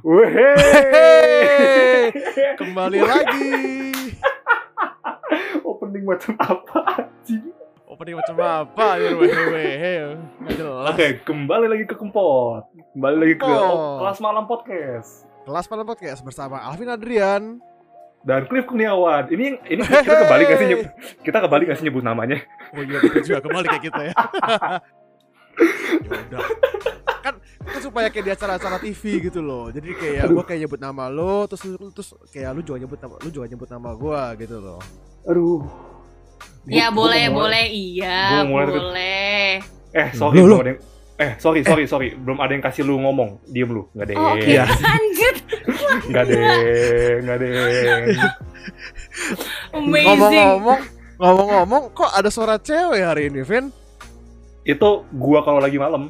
Wehehe. Kembali lagi. Opening macam apa anjing? Opening macam apa? Ya wehe wehe. Nggak jelas. Oke, kembali lagi ke Kempot. Kembali lagi ke oh, kelas malam podcast. Kelas pada podcast bersama Alvin Adrian. Dan Cliff Kurniawan. Ini ini kita kembali gak sih nyebut, kita kembali gak sih nyebut namanya? Oh iya kita juga kembali kayak kita ya. ya udah. Kan supaya kayak di acara-acara TV gitu loh. Jadi kayak gua kayak nyebut nama lo terus lu- terus kayak lu juga nyebut nama lu juga nyebut nama gua gitu loh. Aduh. Ya Gua- boleh gua boleh iya boleh. Eh, sorry, loh. ada yang Eh, sorry, sorry, sorry. Belum ada yang kasih lu ngomong. Diem lu. Enggak deh. Oh, Oke Iya. lanjut. Enggak deh. Enggak deh. Amazing. Ngomong-ngomong ngomong-ngomong kok ada suara cewek hari ini, Vin? Itu gua kalau lagi malam.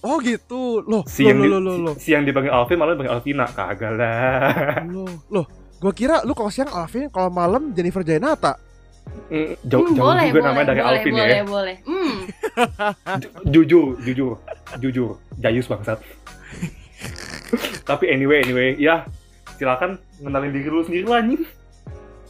Oh gitu. Loh, Si loh, loh, loh, loh, si, si yang dipanggil Alvin malah dipanggil Alvina. Kagak lah. loh. Loh, gua kira lu kalau siang Alvin, kalau malam Jennifer Jainata. Mm, Jauh, Hmm, jauh boleh, juga boleh, namanya dari boleh, Alvin boleh, ya. boleh. Hmm. Ju- Jujur, jujur, jujur. Jayus bangsat. Tapi anyway, anyway, ya silakan ngenalin diri lu sendiri lah anjing.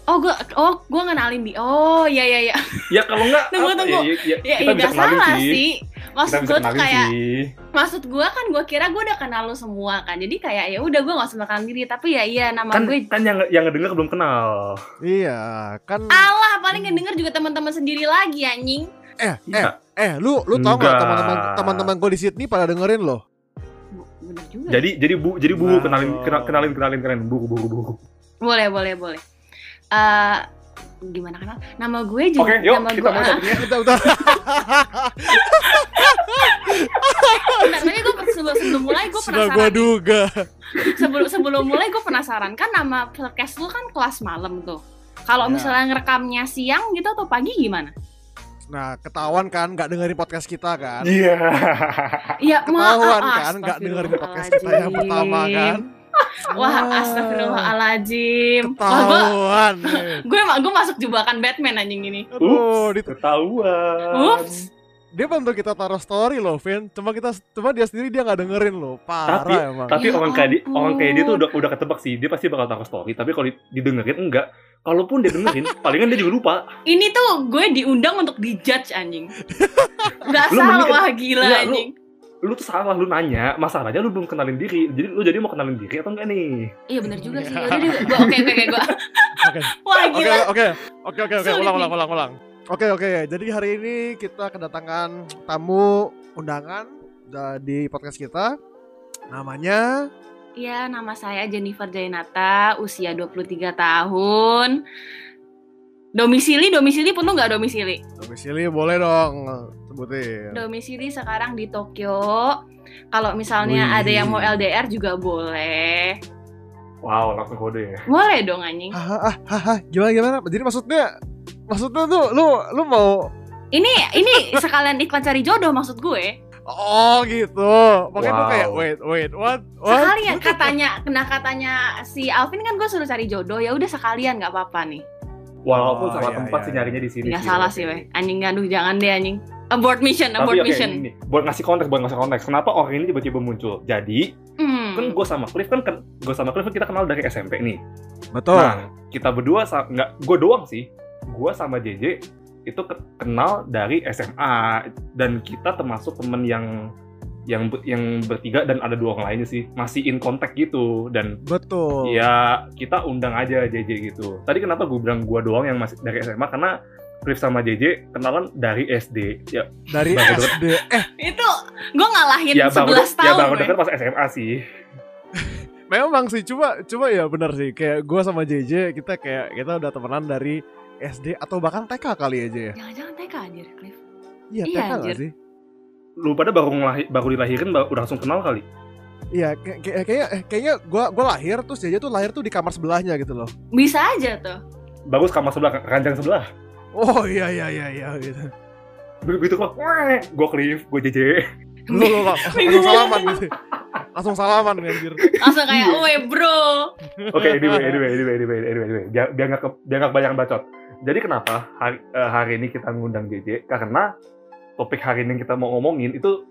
Oh gua oh gua ngenalin di. Oh iya iya iya. Ya kalau enggak Tunggu, apa, tunggu. Ya, ya, Ya kita bisa nggak kenalin salah sih. sih. Maksud gua tuh kayak sih. maksud gua kan gua kira gua udah kenal lu semua kan. Jadi kayak ya udah gua nggak usah makan diri tapi ya iya nama Kan gue kan yang yang ngedenger belum kenal. Iya, kan Allah paling ngedenger juga teman-teman sendiri lagi anjing. eh eh Iya. eh lu lu tau nggak Enggak. teman-teman teman-teman gue di Sydney pada dengerin loh. Bener juga. Jadi jadi bu jadi bu Wow. kenalin kenal- kenalin kenalin kenalin bu bu bu. bu. Boleh boleh boleh. Eh gimana kenal? Nama gue juga Oke, yuk nama kita gue mulai topiknya. Udah udah. bentar, tapi gue sebelum, sebelum mulai gue Sudah penasaran. duga. sebelum sebelum mulai gue penasaran kan nama podcast lu kan kelas malam tuh. Kalau Ya. misalnya ngerekamnya siang gitu atau pagi gimana? Nah, ketahuan kan nggak dengerin podcast kita kan? Iya. Iya, Ketahuan kan nggak dengerin podcast kita yang pertama kan? Wah, astagfirullahaladzim. Wah, gue Ketahuan. gue gue masuk jebakan Batman anjing ini. Aduh, dit- Ketahuan. Ups. dia bantu kita taruh story loh, Vin. Cuma kita cuma dia sendiri dia nggak dengerin loh. Parah Tapi- emang. Tapi Ya orang kayak dia, ampun. orang kayak dia tuh udah udah ketebak sih, dia pasti bakal taruh story. Tapi kalau di- didengerin enggak. Kalaupun dia dengerin, palingan dia juga lupa. Ini tuh gue diundang untuk dijudge anjing. Gak Lu salah mending- wah gila Enggak, anjing. Lu tuh salah, lu nanya. Masalahnya lu belum kenalin diri. Jadi lu jadi mau kenalin diri atau enggak nih? Iya bener juga sih. Yaudah deh, gue oke oke oke gue. Oke. Wah Oke, gila. oke. Oke, oke, oke. Sulit Ulang, ulang, ulang, ulang. Oke, oke. Jadi hari ini kita kedatangan tamu undangan da- di podcast kita. Namanya Iya, nama saya Jennifer Jainata, usia 23 tahun. Domisili, domisili penuh nggak domisili? domisili boleh dong sebutin. Domisili sekarang di Tokyo. Kalau misalnya Wih. ada yang mau LDR juga boleh. Wow, langsung kode ya. Boleh dong anjing. Hahaha, hahaha. gimana gimana? Jadi maksudnya maksudnya tuh lu lu mau Ini ini sekalian iklan cari jodoh maksud gue. Oh gitu. Makanya gue Wow. kayak wait wait what what? Sekalian katanya, nah katanya si Alvin kan gue suruh cari jodoh, ya udah sekalian nggak apa-apa nih. Walaupun Oh, salah iya, tempat iya, sih iya. nyarinya di sini. Nggak sih, salah sih weh. Anjing aduh jangan deh anjing. Abort mission, Tapi abort oke, mission. ini, buat ngasih konteks, buat ngasih konteks. Kenapa orang ini tiba-tiba muncul? Jadi, Hmm. kan gue sama Cliff kan, kan gue sama Cliff kan kita kenal dari SMP nih. Betul. Nah, kita berdua nggak gue doang sih. Gue sama JJ itu ke- kenal dari SMA dan kita termasuk temen yang yang yang bertiga dan ada dua orang lainnya sih masih in contact gitu dan Betul. ya kita undang aja JJ gitu. Tadi kenapa gue bilang gue doang yang masih dari SMA karena Cliff sama JJ kenalan dari SD. Ya, Dari Baru SD. Eh, Itu gue ngalahin ya baru 11 ya tahun. baru weh. dekat pas SMA sih. memang sih coba coba ya benar sih. Kayak gua sama JJ kita kayak kita udah temenan dari SD atau bahkan TK kali aja ya. Jangan-jangan TK anjir, Cliff. Iya, Iya, TK anjir. sih? Lu pada baru ngelahi- baru dilahirin baru udah langsung kenal kali. Iya, kayak kayak kayaknya eh, kayaknya gua gua lahir terus JJ tuh lahir tuh di kamar sebelahnya gitu loh. Bisa aja tuh. Bagus kamar sebelah, ranjang sebelah. Oh iya iya iya iya gitu. Begitu kok, gue Cliff, gue JJ. Lu lu langsung salaman gitu. Langsung salaman anjir. Langsung kayak. "Woi, bro." Oke, anyway, anyway, anyway, anyway, anyway, anyway. Biar, biar nggak ke- biar nggak banyak bacot. Jadi kenapa hari, eh, hari ini kita ngundang JJ? Karena topik hari ini yang kita mau ngomongin itu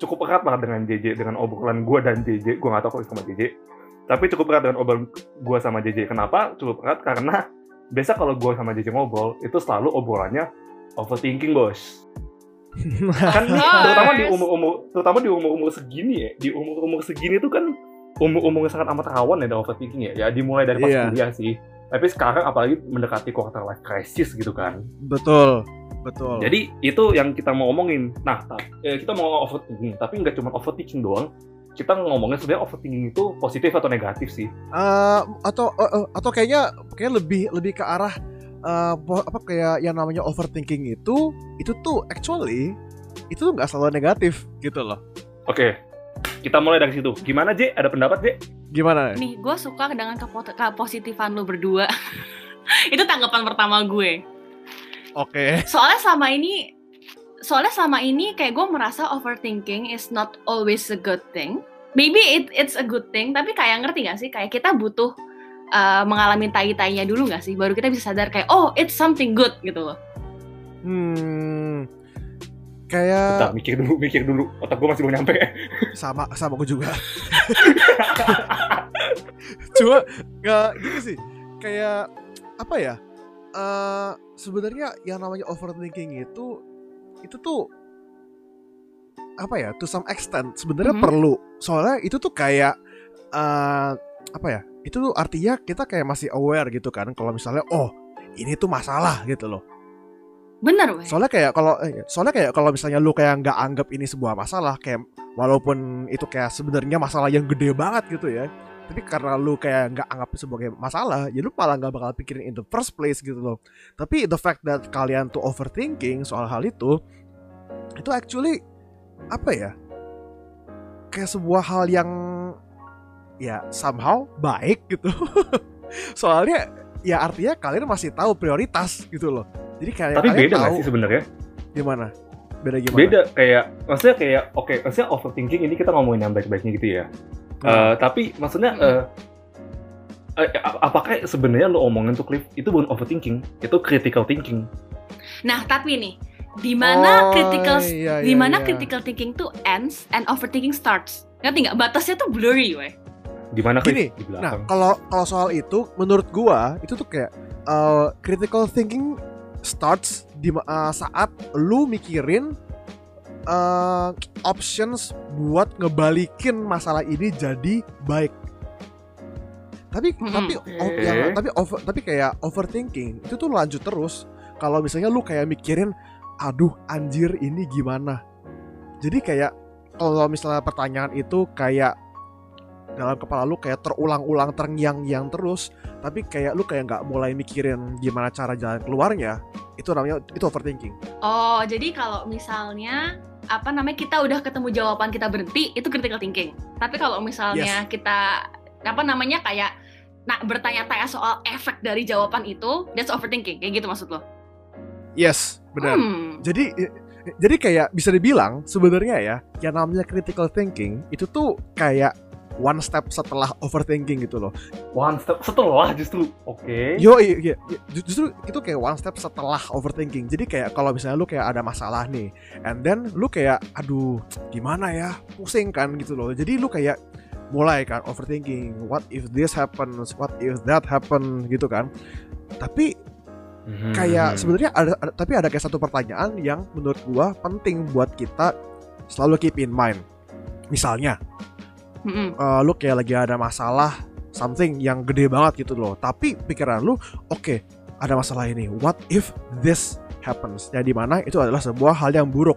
cukup erat lah dengan JJ dengan obrolan gue dan JJ gue nggak tahu kalau sama JJ tapi cukup erat dengan obrolan gue sama JJ kenapa? Cukup erat karena biasa kalau gue sama JJ ngobrol itu selalu obrolannya overthinking bos. Kan nih, terutama di umur umur terutama di umur umur segini ya di umur umur segini tuh kan umur umur yang sangat amat rawan ya dari overthinking ya. Ya dimulai dari pas Iya. kuliah sih. Tapi sekarang apalagi mendekati quarter life crisis gitu kan. Betul betul jadi itu yang kita mau omongin. Nah, ta- eh, kita mau ngomong overthinking, tapi nggak cuma overthinking doang. Kita ngomongin sebenarnya overthinking itu positif atau negatif sih. Eh, atau eh, eh, atau kayaknya kayak lebih lebih ke arah eh, po- apa kayak yang namanya overthinking itu itu tuh actually itu tuh nggak selalu negatif gitu loh Oke, kita mulai dari situ. Gimana, J? Ada pendapat, J? gimana Nih, gue suka dengan kepo- kepositifan lu berdua. itu tanggapan pertama gue. Oke Soalnya selama ini, soalnya selama ini kayak gue merasa overthinking is not always a good thing. Maybe it it's a good thing, tapi kayak ngerti gak sih? Kayak kita butuh uh, mengalami tai-tainya dulu gak sih? Baru kita bisa sadar kayak, oh it's something good gitu loh. hmm Bentar, kayak mikir dulu, mikir dulu. Otak gue masih belum nyampe. sama sama gue juga cuma nggak gitu sih kayak apa ya eh sebenarnya yang namanya overthinking itu itu tuh apa ya to some extent sebenarnya Mhm. perlu soalnya itu tuh kayak eh apa ya itu tuh artinya kita kayak masih aware gitu kan kalau misalnya oh ini tuh masalah gitu loh Bener, weh. soalnya kayak kalau eh, soalnya kayak kalau misalnya lu kayak nggak anggap ini sebuah masalah kayak walaupun itu kayak sebenarnya masalah yang gede banget gitu ya tapi karena lu kayak nggak anggap sebagai masalah ya lu malah nggak bakal pikirin in the first place gitu loh. Tapi the fact that kalian tuh overthinking soal hal itu itu actually apa ya kayak sebuah hal yang ya somehow baik gitu. Soalnya ya artinya kalian masih tahu prioritas gitu loh. Jadi kayak tapi kalian beda tahu sih sebenarnya? gimana? Beda gimana? Beda, kayak, maksudnya kayak, oke, maksudnya overthinking ini kita ngomongin yang baik-baiknya gitu ya. Nah. Eh, tapi maksudnya, ap- apakah sebenarnya lo omongin tuh Cliff, itu bukan overthinking, itu critical thinking. Nah, tapi nih, di mana Oh, critical iya, di iya, mana iya. critical thinking tuh ends and overthinking starts. Ngerti nggak? Batasnya tuh blurry, weh. Gimana Cliff? Gini, Di Nah, kalau kalau soal itu menurut gua itu tuh kayak uh, critical thinking starts di uh, saat lu mikirin uh, options buat ngebalikin masalah ini jadi baik. Tapi Hmm, tapi oke. o- yang tapi over tapi kayak overthinking itu tuh lanjut terus. Kalau misalnya lu kayak mikirin aduh anjir ini gimana. Jadi kayak kalau misalnya pertanyaan itu kayak dalam kepala lu kayak terulang-ulang terngiang-ngiang terus tapi kayak lu kayak nggak mulai mikirin gimana cara jalan keluarnya itu namanya itu overthinking Oh, jadi kalau misalnya apa namanya kita udah ketemu jawaban kita berhenti itu critical thinking. Tapi kalau misalnya kita apa namanya kayak nah bertanya-tanya soal efek dari jawaban itu, that's overthinking. Kayak gitu maksud lo? yes benar Hmm. jadi jadi kayak bisa dibilang sebenarnya ya yang namanya critical thinking itu tuh kayak one step setelah overthinking gitu loh One step setelah justru, oke. Yo iya, iya, iya. Ju- justru itu kayak one step setelah overthinking. Jadi kayak kalau misalnya lu kayak ada masalah nih, and then lu kayak aduh gimana ya, pusing kan gitu loh. Jadi lu kayak mulai kan overthinking, what if this happens, what if that happen gitu kan. Tapi Mhm. kayak sebenarnya ada, ada- tapi ada kayak satu pertanyaan yang menurut gua penting buat kita selalu keep in mind. Misalnya, Mm-mm. eh, lu kayak lagi ada masalah something yang gede banget gitu loh. Tapi pikiran lu oke ada masalah ini. What if this happens? Ya di mana itu adalah sebuah hal yang buruk.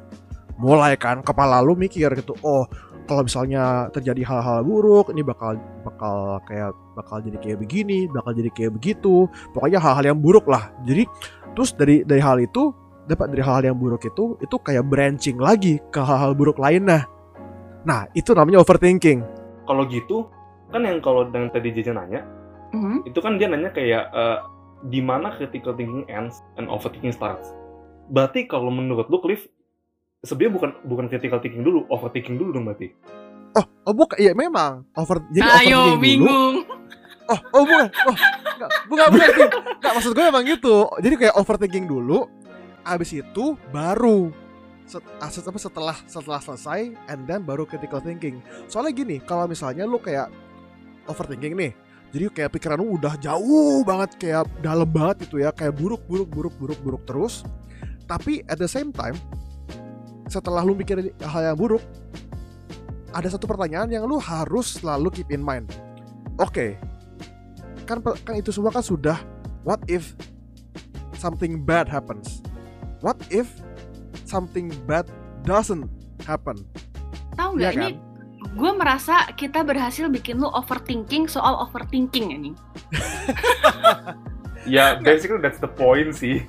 Mulai kan kepala lu mikir gitu oh kalau misalnya terjadi hal-hal buruk ini bakal bakal kayak bakal jadi kayak begini bakal jadi kayak begitu. Pokoknya hal-hal yang buruk lah. Jadi terus dari dari hal itu dapat dari hal-hal yang buruk itu itu kayak branching lagi ke hal-hal buruk lainnya nah itu namanya overthinking kalau gitu, kan yang kalau yang tadi Jajan nanya, Mhm. itu kan dia nanya kayak eh, di mana critical thinking ends and overthinking starts. Berarti kalau menurut lu Cliff sebenarnya bukan bukan critical thinking dulu, overthinking dulu dong berarti. Oh, oh bukan, iya memang over. Jadi Ayo overthinking dulu. bingung. Oh, oh bukan, oh, enggak, bukan, bukan, enggak, maksud gue emang gitu. Jadi kayak overthinking dulu, abis itu baru set, ah, set- apa, setelah setelah selesai and then baru critical thinking. Soalnya gini, kalau misalnya lu kayak overthinking nih, jadi kayak pikiran lu udah jauh banget kayak dalam banget itu ya, kayak buruk buruk buruk buruk buruk terus. Tapi at the same time, setelah lu mikir hal yang buruk, ada satu pertanyaan yang lu harus selalu keep in mind. Oke, kan kan itu semua kan sudah what if something bad happens? What if something bad doesn't happen? Tahu Iya nggak ini? Gue merasa kita berhasil bikin lu overthinking soal overthinking ini. Ya, basically that's the point sih.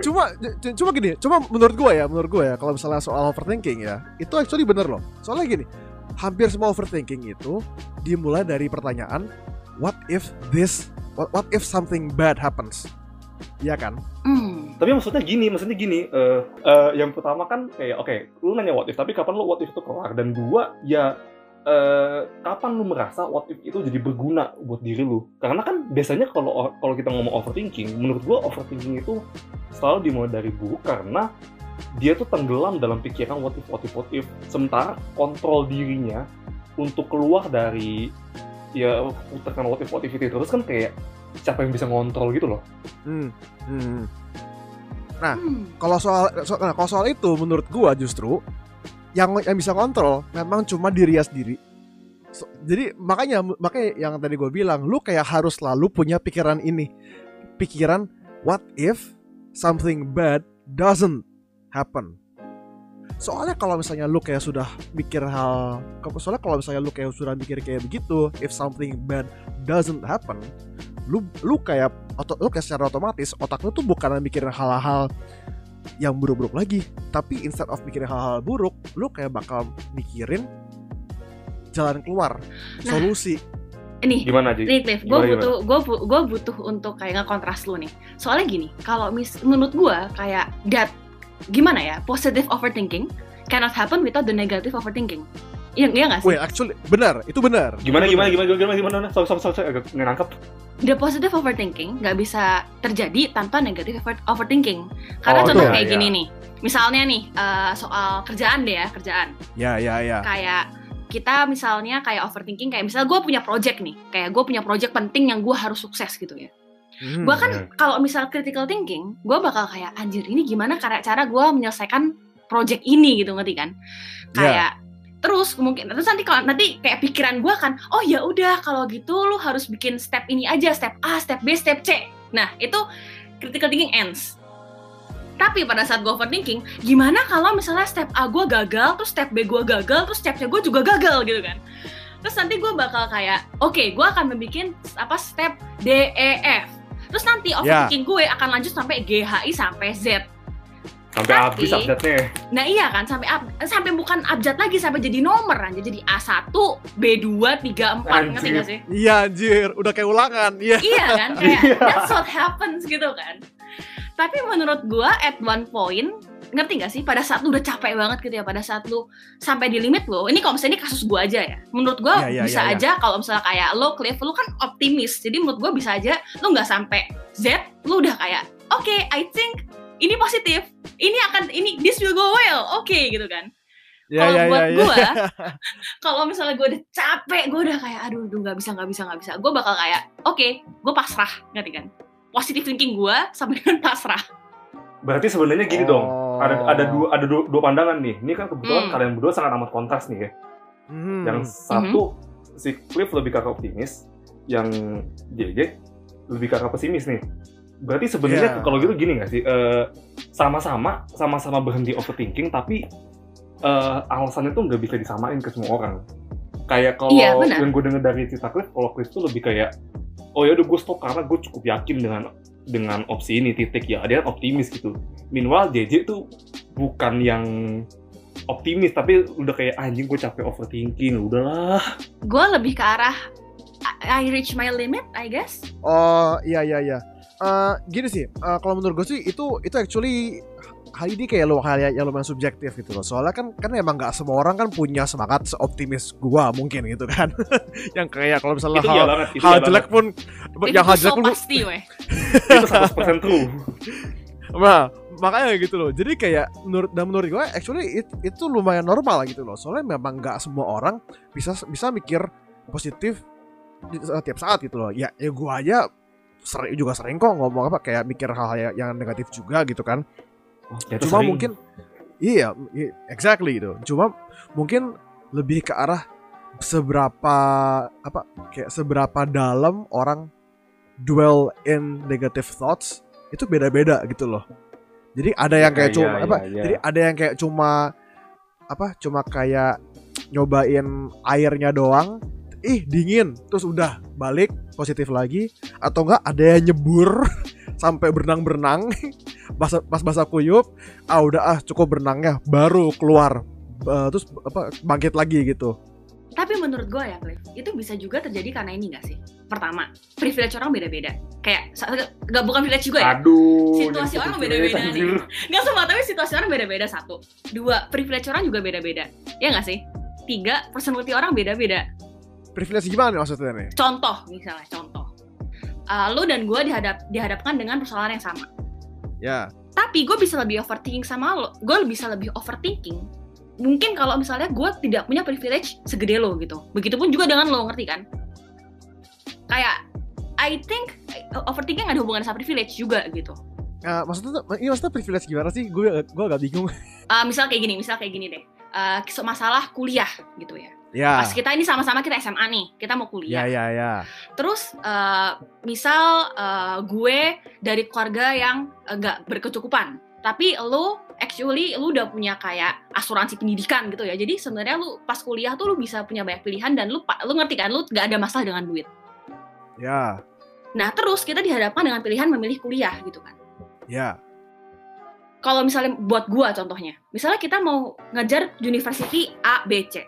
Cuma c- cuma gini, cuma menurut gue ya, menurut gue ya, kalau misalnya soal overthinking ya, itu actually bener loh. Soalnya gini, hampir semua overthinking itu dimulai dari pertanyaan, what if this, what, what if something bad happens? Iya kan? Hmm. Tapi maksudnya gini, maksudnya gini, eh eh, yang pertama kan kayak oke, lu nanya what if, tapi kapan lu what if itu kelar? Dan dua, ya eh, kapan lu merasa what if itu jadi berguna buat diri lu? Karena kan biasanya kalau kalau kita ngomong overthinking, menurut gua overthinking itu selalu dimulai dari buruk karena dia tuh tenggelam dalam pikiran what if, what if, what if. Sementara kontrol dirinya untuk keluar dari ya putaran what if, what if itu terus kan kayak siapa yang bisa ngontrol gitu loh. Hmm. hmm. Hmm. Kalau soal, so- nah, kalau soal itu menurut gua justru yang yang bisa kontrol memang cuma diri sendiri. So- jadi makanya makanya yang tadi gue bilang lu kayak harus selalu punya pikiran ini. Pikiran what if something bad doesn't happen. Soalnya kalau misalnya lu kayak sudah mikir hal soalnya kalau misalnya lu kayak sudah mikir kayak begitu, if something bad doesn't happen, lu lu kayak otot lu kayak secara otomatis otak lu tuh bukan mikirin hal-hal yang buruk-buruk lagi tapi instead of mikirin hal-hal buruk lu kayak bakal mikirin jalan keluar Nah. solusi Ini, Gimana Ji? Nih Cliff, gue butuh gue gue butuh untuk kayak ngekontras lu nih. Soalnya gini, kalau mis menurut gue kayak that gimana ya positive overthinking cannot happen without the negative overthinking. Iya iya nggak sih? Wait, actually benar itu benar Gimana Itu gimana gimana gimana gimana gimana? Sorry sorry agak nggak nangkep. The positive overthinking nggak bisa terjadi tanpa negative over- overthinking. Karena Oh, contoh iya, kayak iya. gini nih, misalnya nih eh, soal kerjaan deh ya kerjaan. ya ya ya Kayak kita misalnya kayak overthinking kayak misalnya gue punya project nih, kayak gue punya project penting yang gue harus sukses gitu ya. Hmm. gue kan kalau misal critical thinking gue bakal kayak anjir ini gimana cara cara gue menyelesaikan project ini gitu ngerti kan Ya. kayak terus mungkin terus nanti kalau nanti kayak pikiran gue kan oh ya udah kalau gitu lu harus bikin step ini aja step A step B step C. Nah itu critical thinking ends. Tapi pada saat gue overthinking gimana kalau misalnya step A gue gagal terus step B gue gagal terus step C gue juga gagal gitu kan? Terus nanti gue bakal kayak oke gue akan membuat apa step D E F. Terus nanti Ya. overthinking gue akan lanjut sampai G H I sampai Z Sampai Tapi- habis update-nya. Nah iya kan sampai ab- sampai bukan abjad lagi sampai jadi nomor aja jadi A1, B2, 3, 4 ngerti gak sih? iya anjir udah kayak ulangan iya iya kan kayak Iya. that's what happens gitu kan. Tapi menurut gua at one point ngerti gak sih pada saat lu udah capek banget gitu ya pada saat lu sampai di limit lo ini kalau misalnya ini kasus gua aja ya menurut gua Iya, iya, bisa iya, iya. aja kalau misalnya kayak lo Cliff lu kan optimis jadi menurut gua bisa aja lu nggak sampai Z lu udah kayak oke I think ini positif ini akan ini this will go well oke gitu kan ya kalau ya buat ya ya gue kalau misalnya gue udah capek gue udah kayak aduh aduh nggak bisa nggak bisa nggak bisa gue bakal kayak oke gue pasrah ngerti kan positive thinking gue sama dengan pasrah Berarti sebenarnya gini dong. Oh. Ada ada dua ada dua, dua pandangan nih. Ini kan kebetulan Hmm. kalian berdua sangat amat kontras nih ya. Hmm. Yang satu si Cliff lebih ke arah optimis, yang JJ lebih ke arah pesimis nih. Berarti sebenarnya Iya. kalau gitu gini nggak sih? Eh, sama-sama sama-sama berhenti overthinking tapi eh, alasannya tuh nggak bisa disamain ke semua orang. Kayak kalau Iya, benar. yang gue denger dari cerita Cliff, kalau Cliff tuh lebih kayak oh ya udah gue stop karena gue cukup yakin dengan dengan opsi ini titik ya dia kan optimis gitu. Meanwhile JJ tuh bukan yang optimis tapi udah kayak anjing gue capek overthinking udahlah gue lebih ke arah I, I reach my limit I guess Oh iya iya iya. Eh, gini sih, eh, kalau menurut gue sih itu itu actually hal ini kayak lo hal yang lumayan subjektif gitu loh. Soalnya kan kan emang nggak semua orang kan punya semangat seoptimis gua mungkin gitu kan. yang kayak kalau misalnya itu hal, iya banget hal iya jelek pun itu yang hal so jelek pun pasti weh. Itu 100% true. Nah, makanya gitu loh. Jadi kayak menurut dan menurut gue actually it- itu lumayan normal gitu loh. Soalnya memang nggak semua orang bisa bisa mikir positif di setiap saat gitu loh. Ya ya gue aja sering juga sering kok ngomong apa kayak mikir hal-hal yang, negatif juga gitu kan Ternyata cuma sering. mungkin iya exactly gitu cuma mungkin lebih ke arah seberapa apa kayak seberapa dalam orang dwell in negative thoughts itu beda-beda gitu loh jadi ada yang kayak Iya, cuma iya, apa iya. jadi ada yang kayak cuma apa cuma kayak nyobain airnya doang ih dingin terus udah balik positif lagi atau enggak ada yang nyebur sampai berenang-berenang pas pas basah kuyup ah udah ah cukup berenangnya baru keluar Eh, terus apa bangkit lagi gitu Tapi menurut gue ya, Cliff, itu bisa juga terjadi karena ini gak sih? Pertama, privilege orang beda-beda. Kayak, gak bukan privilege juga ya? Aduh. Situasi orang beda-beda nih. Gak semua, tapi situasi orang beda-beda satu. Dua, privilege orang juga beda-beda. Ya gak sih? Tiga, personality orang beda-beda. Privilege gimana nih maksudnya nih Contoh, misalnya, contoh. Uh, lo dan gue dihadap, dihadapkan dengan persoalan yang sama. ya Tapi gue bisa lebih overthinking sama lo. Gue bisa lebih overthinking. Mungkin kalau misalnya gue tidak punya privilege segede lo gitu. Begitupun juga dengan lo, ngerti kan? Kayak, I think uh, overthinking ada hubungan sama privilege juga gitu. Eh, maksudnya ini maksudnya privilege gimana sih gue gue agak bingung Uh, misal kayak gini, misal kayak gini deh. Uh, masalah kuliah gitu ya. Ya Pas kita ini sama-sama kita SMA nih, kita mau ya kuliah. ya ya Terus uh, misal uh, gue dari keluarga yang enggak berkecukupan, tapi lo actually lu udah punya kayak asuransi pendidikan gitu ya. Jadi sebenarnya lu pas kuliah tuh lu bisa punya banyak pilihan dan lu lu ngerti kan lu nggak ada masalah dengan duit. ya Nah, terus kita dihadapkan dengan pilihan memilih kuliah gitu kan. ya Kalau misalnya buat gua contohnya, misalnya kita mau ngejar university A, B, C.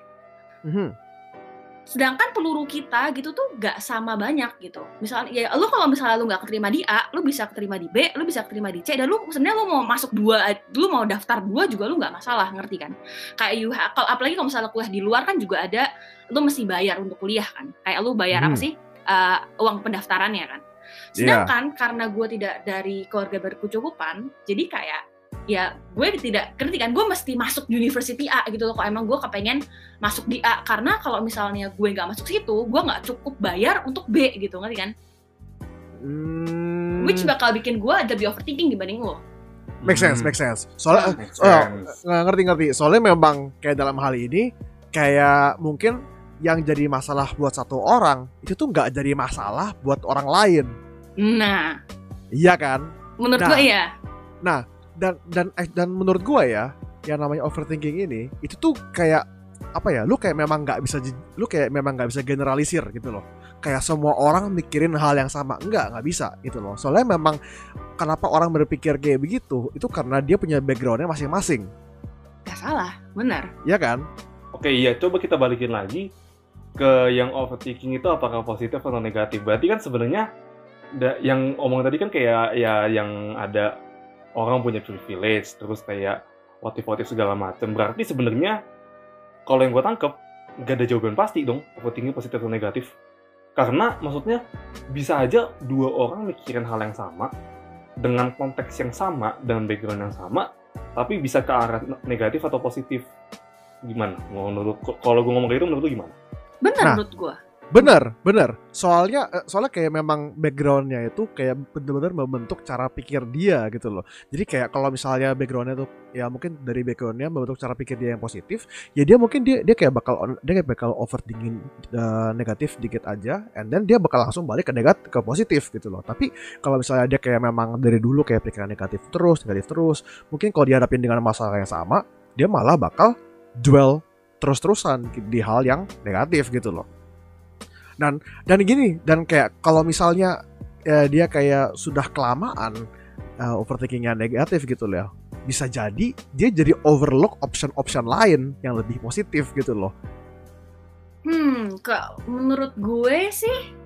Mhm. sedangkan peluru kita gitu tuh gak sama banyak gitu misalnya ya lu kalau misalnya lu nggak keterima di A lu bisa keterima di B lu bisa keterima di C dan lu sebenarnya lu mau masuk dua lu mau daftar dua juga lu nggak masalah ngerti kan kayak you kalau apalagi kalau misalnya kuliah di luar kan juga ada lu mesti bayar untuk kuliah kan kayak lu bayar apa Hmm. sih Eh, uang pendaftarannya kan Iya. sedangkan karena gue tidak dari keluarga berkecukupan jadi kayak ya gue tidak ngerti kan? Gue mesti masuk university A gitu loh kok emang gue kepengen masuk di A. Karena kalau misalnya gue nggak masuk situ gue nggak cukup bayar untuk B gitu ngerti kan? Hmm, which bakal bikin gue lebih overthinking dibanding lo. Make sense Hmm. make sense. Soalnya Make Oh, sense. ngerti ngerti. Soalnya memang kayak dalam hal ini kayak mungkin yang jadi masalah buat satu orang itu tuh nggak jadi masalah buat orang lain. Nah. Iya kan? Menurut Nah. gue ya dan dan eh, dan menurut gua ya yang namanya overthinking ini itu tuh kayak apa ya lu kayak memang nggak bisa lu kayak memang nggak bisa generalisir gitu loh. Kayak semua orang mikirin hal yang sama. Enggak nggak bisa gitu loh. Soalnya memang kenapa orang berpikir kayak begitu itu karena dia punya backgroundnya masing-masing. Gak salah. Benar. Ya kan? Oke, iya. Coba kita balikin lagi ke yang overthinking itu apakah positif atau negatif. Berarti kan sebenarnya yang omong tadi kan kayak ya yang ada orang punya privilege terus kayak motif-motif segala macam. Berarti sebenarnya kalau yang gue tangkep nggak ada jawaban pasti dong overthinking positif atau negatif. Karena maksudnya bisa aja dua orang mikirin hal yang sama dengan konteks yang sama dengan background yang sama tapi bisa ke arah negatif atau positif gimana menurut kalau gue ngomong kayak gitu menurut lu gimana benar Nah. menurut gue Bener, bener. Soalnya, eh, soalnya kayak memang backgroundnya itu kayak bener-bener membentuk cara pikir dia gitu loh. Jadi kayak kalau misalnya backgroundnya tuh ya mungkin dari backgroundnya membentuk cara pikir dia yang positif, ya dia mungkin dia dia kayak bakal dia kayak bakal overthinking eh, negatif dikit aja, and then dia bakal langsung balik ke negatif ke positif gitu loh. Tapi kalau misalnya dia kayak memang dari dulu kayak pikiran negatif terus, negatif terus, mungkin kalau dihadapin dengan masalah yang sama, dia malah bakal dwell terus-terusan di hal yang negatif gitu loh dan gini dan kayak kalau misalnya ya, dia kayak sudah kelamaan uh, overthinkingnya negatif gitu loh ya, bisa jadi dia jadi overlook option-option lain yang lebih positif gitu loh Hmm, ke menurut gue sih,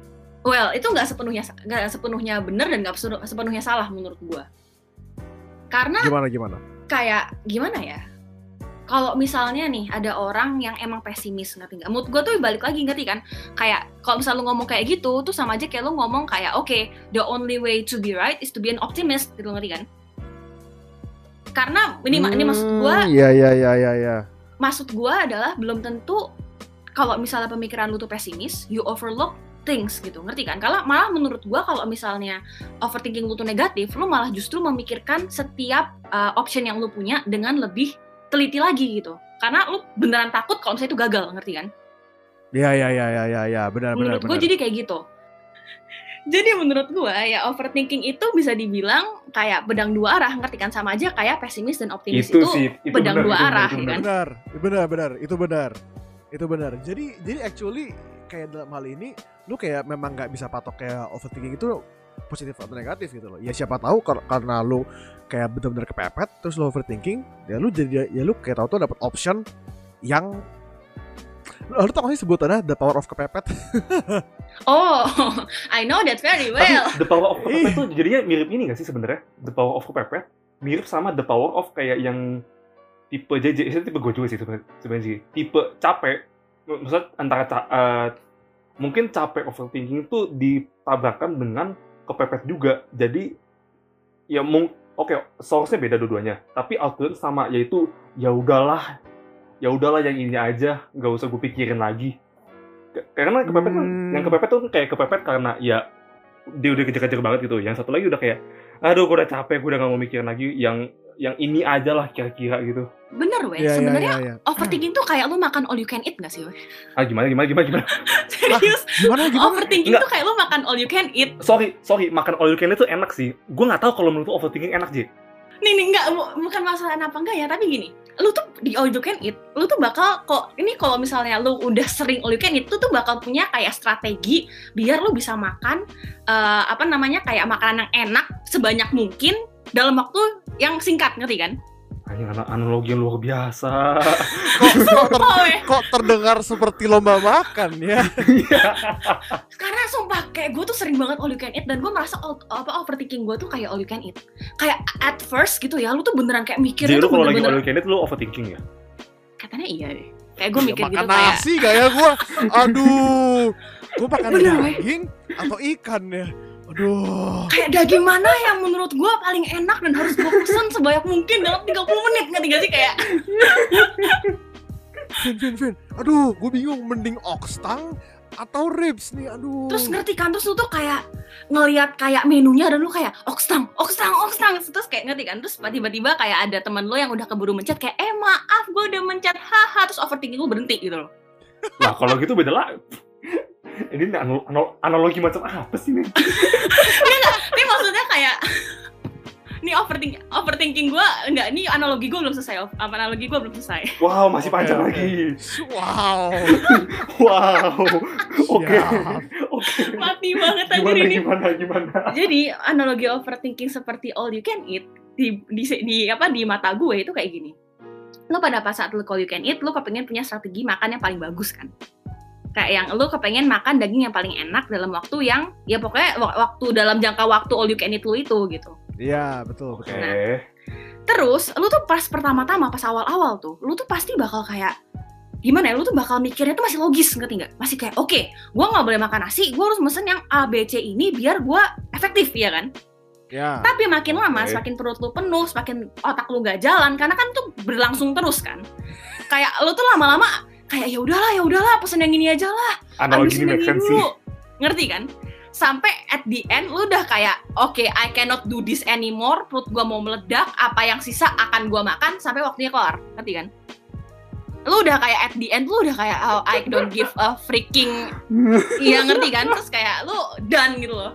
well itu nggak sepenuhnya nggak sepenuhnya benar dan nggak sepenuh- sepenuhnya salah menurut gue. Karena gimana gimana kayak gimana ya? Kalau misalnya nih ada orang yang emang pesimis ngerti nggak? Menurut gue tuh balik lagi ngerti kan? Kayak kalau misal lu ngomong kayak gitu, tuh sama aja kayak lu ngomong kayak oke, the only way to be right is to be an optimist, gitu ngerti kan? Karena ini ini maksud gue, Hmm, Iya iya iya iya iya. maksud gue adalah belum tentu kalau misalnya pemikiran lu tuh pesimis, you overlook things gitu, ngerti kan? Kalau malah menurut gue kalau misalnya overthinking lu tuh negatif, lu malah justru memikirkan setiap uh, option yang lu punya dengan lebih teliti lagi gitu. Karena lu beneran takut kalau misalnya itu gagal, ngerti kan? Iya iya iya iya iya ya, benar benar menurut gue benar. jadi kayak gitu jadi menurut gue ya overthinking itu bisa dibilang kayak pedang dua arah ngerti kan sama aja kayak pesimis dan optimis itu itu, sih itu pedang benar, dua itu benar, arah, itu ya benar. kan? benar benar benar itu benar itu benar jadi jadi actually kayak dalam hal ini lu kayak memang nggak bisa patok kayak overthinking itu positif atau negatif gitu loh ya siapa tahu kar- karena lu kayak benar-benar kepepet terus lu overthinking ya lu jadi ya lu kayak tahu tuh dapat option yang lu tau gak sih sebutannya the power of kepepet oh I know that very well Tapi The Power of Kepepet tuh jadinya mirip ini gak sih sebenarnya? The Power of Kepepet mirip sama The Power of kayak yang tipe JJ, itu tipe gue juga sih sebenarnya. Tipe capek, maksudnya antara ca- eh, mungkin capek overthinking itu ditabrakkan dengan kepepet juga. Jadi ya mung oke source-nya beda dua-duanya, tapi output sama yaitu ya udahlah, ya udahlah yang ini aja, nggak usah gue pikirin lagi. Karena kepepet kan Hmm. yang kepepet tuh kayak kepepet karena ya dia udah kejar-kejar banget gitu. Yang satu lagi udah kayak, aduh gue udah capek, gue udah gak mau mikirin lagi yang yang ini aja lah kira-kira gitu. bener weh Iya, iya, sebenarnya iya, iya. overthinking tuh kayak lu makan all you can eat gak sih weh Ah gimana gimana gimana gimana? serius gimana gimana overthinking Enggak. tuh kayak lu makan all you can eat Sorry, sorry, makan all you can eat tuh enak sih. Gue nggak tahu kalau menurut lu overthinking enak J. nih nih enggak bu- bukan masalah apa enggak ya tapi gini lu tuh di all you can eat lu tuh bakal kok ini kalau misalnya lu udah sering all you can eat lu tuh bakal punya kayak strategi biar lu bisa makan eh, apa namanya kayak makanan yang enak sebanyak mungkin dalam waktu yang singkat ngerti kan? Anjing ana- analogi yang luar biasa. kok, kok, ter- oh, weh. kok terdengar seperti lomba makan ya? Karena sumpah kayak gue tuh sering banget all you can eat dan gue merasa all- apa overthinking gue tuh kayak all you can eat. Kayak at first gitu ya lu tuh beneran kayak mikir Jadi tuh lu kalau lagi all you can eat lu overthinking ya? katanya iya deh kayak gue Ya, mikir makan gitu kayak nasi gak ya gue aduh. Gue makan Bener, daging atau ikan ya aduh. Kayak daging mana yang menurut gue paling enak dan harus gue pesen sebanyak mungkin dalam 30 menit ngerti gak sih kayak? Vin Vin Vin. Aduh gue bingung mending oxtang atau ribs nih aduh. Terus ngerti kan terus lu tuh kayak ngelihat kayak menunya dan lu kayak okstang okstang okstang terus kayak ngerti kan terus tiba-tiba kayak ada teman lu yang udah keburu mencet kayak eh maaf gue udah mencet. Haha terus overthinking lu berhenti gitu loh. Nah kalau gitu beda lah. Ini anal- anal- analogi macam apa sih nih? tapi maksudnya kayak ini overthinking overthinking gue enggak ini analogi gue belum selesai apa analogi gue belum selesai Wow masih Oke, panjang oke. lagi. wow Wow. Oke. Oke. mati banget aja Gimana ini gimana gimana? jadi analogi overthinking seperti all you can eat di di, di apa di mata gue itu kayak gini lo pada pas saat lo all you can eat lo kepengen punya strategi makan yang paling bagus kan kayak yang lo kepengen makan daging yang paling enak dalam waktu yang ya pokoknya wak- waktu dalam jangka waktu all you can eat lo itu gitu iya betul Oke. betul terus lo tuh pas pertama-tama pas awal-awal tuh lo tuh pasti bakal kayak gimana ya, lu tuh bakal mikirnya tuh masih logis, ngerti nggak? Masih kayak, oke, gua nggak boleh makan nasi, gua harus mesen yang A, B, C ini biar gua efektif, ya kan? ya Tapi makin lama, Oke. semakin perut lu penuh, semakin otak lu gak jalan, karena kan itu berlangsung terus kan. Kayak lu tuh lama-lama kayak ya udahlah, ya udahlah, pesen yang ini aja lah, Analogi ini make sense sih. dulu. Ngerti kan? Sampai at the end lu udah kayak, oke, I cannot do this anymore, perut gua mau meledak, apa yang sisa akan gua makan sampai waktunya kelar. Ngerti kan? Lu udah kayak at the end lu udah kayak oh, I don't give a freaking Iya ngerti kan? Terus kayak lu done gitu loh.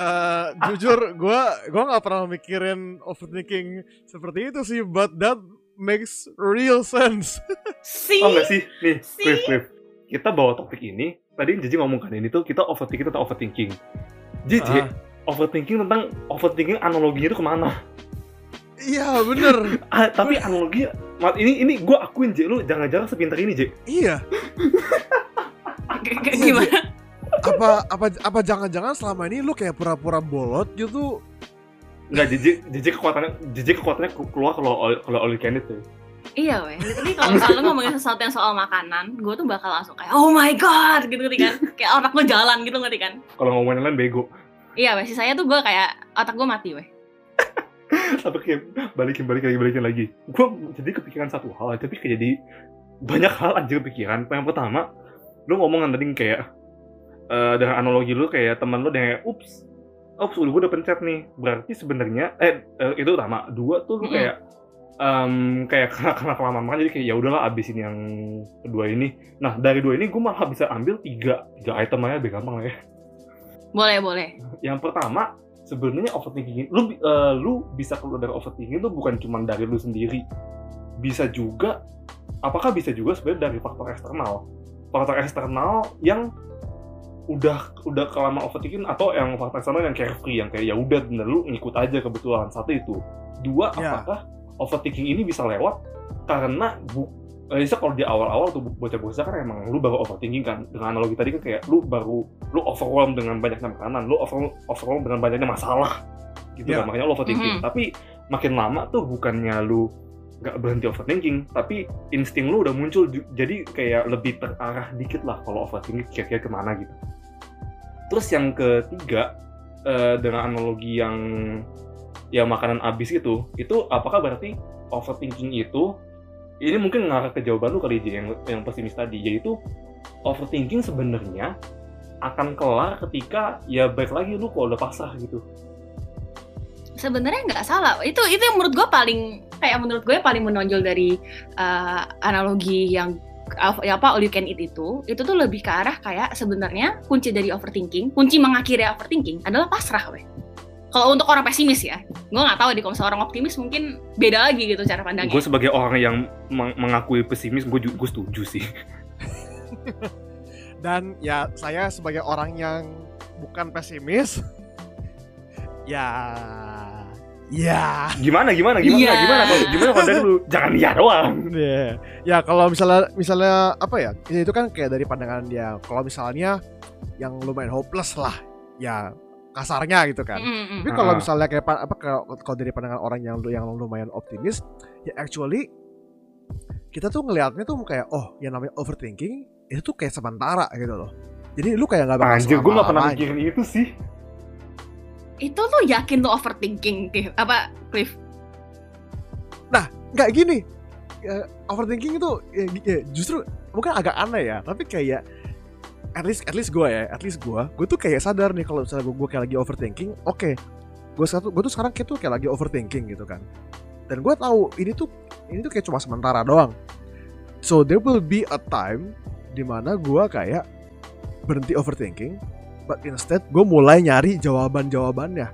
Eh, jujur gue gue nggak pernah mikirin overthinking seperti itu sih but that makes real sense See? Oh enggak sih? Nih, Si. Cliff, Cliff. Kita bawa topik ini, tadi Jiji ngomong kan ini tuh kita overthinking tentang overthinking. Jiji, Ah. overthinking tentang overthinking analoginya itu ke mana? iya bener Ah, tapi analogi, ini ini gue akuin J, lu jangan-jangan sepintar ini J. iya g- gimana? apa apa apa jangan-jangan selama ini lu kayak pura-pura bolot gitu Enggak, Jiji, Jiji kekuatannya, Jiji kekuatannya ku- keluar kalau kalau can eat tuh. Iya weh, literally kalau misalnya lu ngomongin sesuatu yang soal makanan, gue tuh bakal langsung kayak oh my god gitu ngerti kan? Kayak otak gue jalan gitu ngerti kan? Kalau ngomongin lain bego. Iya weh, sisanya tuh gue kayak otak gue mati weh. tapi kayak balikin balikin lagi balikin lagi gue jadi kepikiran satu hal tapi kayak jadi banyak hal anjir kepikiran yang pertama lu ngomong tadi kayak eh, dengan analogi lu kayak teman lu kayak ups udah gue udah pencet nih berarti sebenarnya eh, eh, itu utama. Dua tuh lu kayak em, kayak karena karena kelamaan makan jadi kayak ya udahlah abisin yang kedua ini. Nah dari dua ini gue malah bisa ambil tiga tiga item aja lebih gampang lah ya. Boleh, boleh. yang pertama sebenarnya overthinking lu eh, lu bisa keluar dari overthinking itu bukan cuma dari lu sendiri. Bisa juga apakah bisa juga sebenarnya dari faktor eksternal? Faktor eksternal yang udah udah kelama overthinking atau yang faktor eksternal yang carefree yang kayak ya udah bener lu ngikut aja kebetulan. Satu itu. Dua Ya. apakah overthinking ini bisa lewat? Karena bu eh, bisa kalau di awal-awal tuh bocah-bocah kan emang lu baru overthinking kan? Dengan analogi tadi kan kayak lu baru lu overwhelmed dengan banyaknya makanan lu over, overwhelmed dengan banyaknya masalah. Gitu Ya. kan makanya lu overthinking. Mhm. tapi makin lama tuh bukannya lu nggak berhenti overthinking tapi insting lu udah muncul. Jadi kayak lebih terarah dikit lah kalau overthinking kira-kira ke mana gitu terus yang ketiga eh, dengan analogi yang ya makanan abis itu itu apakah berarti overthinking itu ini mungkin ngarah ke jawaban lu kali Ji, yang yang pesimis tadi yaitu overthinking sebenarnya akan kelar ketika ya baik lagi lu kalau udah pasrah gitu Sebenarnya nggak salah. Itu itu yang menurut gue paling kayak menurut gue paling menonjol dari uh, analogi yang uh, ya apa all you can eat itu itu tuh lebih ke arah kayak sebenarnya kunci dari overthinking kunci mengakhiri overthinking adalah pasrah weh kalau untuk orang pesimis ya gue nggak tahu deh kalau orang optimis mungkin beda lagi gitu cara pandangnya. Gue sebagai orang yang meng- mengakui pesimis gue gue setuju sih. Dan ya saya sebagai orang yang bukan pesimis, ya, ya, gimana gimana gimana Iya. gimana kalau gimana kalau dari lu jangan iya doang ya, ya kalau misalnya misalnya apa ya, itu kan kayak dari pandangan dia. Kalau misalnya yang lumayan hopeless lah, ya kasarnya gitu kan. Mm, mm, mm. Tapi kalau misalnya kayak pa- apa kalau dari pandangan orang yang yang lumayan optimis, ya actually kita tuh ngelihatnya tuh kayak oh yang namanya overthinking itu tuh kayak sementara gitu loh. Jadi lu kayak nggak bakal anjir gue gak pernah mikirin itu sih itu tuh yakin tuh overthinking Cliff. apa Cliff? Nggak gini. Ya, overthinking itu ya, ya, justru mungkin agak aneh ya tapi kayak at least at least gue ya at least gue gue tuh kayak sadar nih kalau misalnya gue kayak lagi overthinking oke gue satu gue tuh sekarang kayak tuh kayak lagi overthinking gitu kan. Dan gue tahu ini tuh ini tuh kayak cuma sementara doang. So there will be a time di mana gue kayak berhenti overthinking but instead gue mulai nyari jawaban jawabannya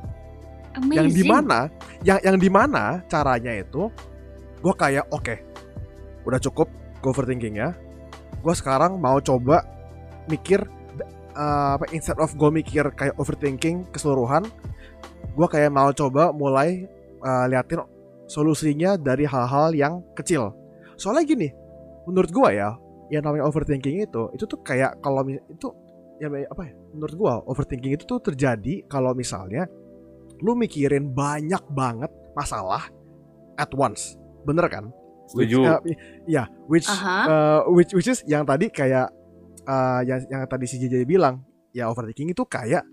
amazing yang di mana? Yang yang di mana caranya itu gue kayak oke udah cukup gue overthinking ya. Gue sekarang mau coba mikir uh, apa instead of gue mikir kayak overthinking keseluruhan gue kayak mau coba mulai uh, liatin solusinya dari hal-hal yang kecil. Soalnya gini menurut gue ya yang namanya overthinking itu itu tuh kayak kalau itu ya apa ya menurut gue overthinking itu tuh terjadi kalau misalnya lu mikirin banyak banget masalah at once. Bener kan? Setuju. Uh, ya which uh, which which is yang tadi kayak uh, yang yang tadi si JJ bilang ya overthinking itu kayak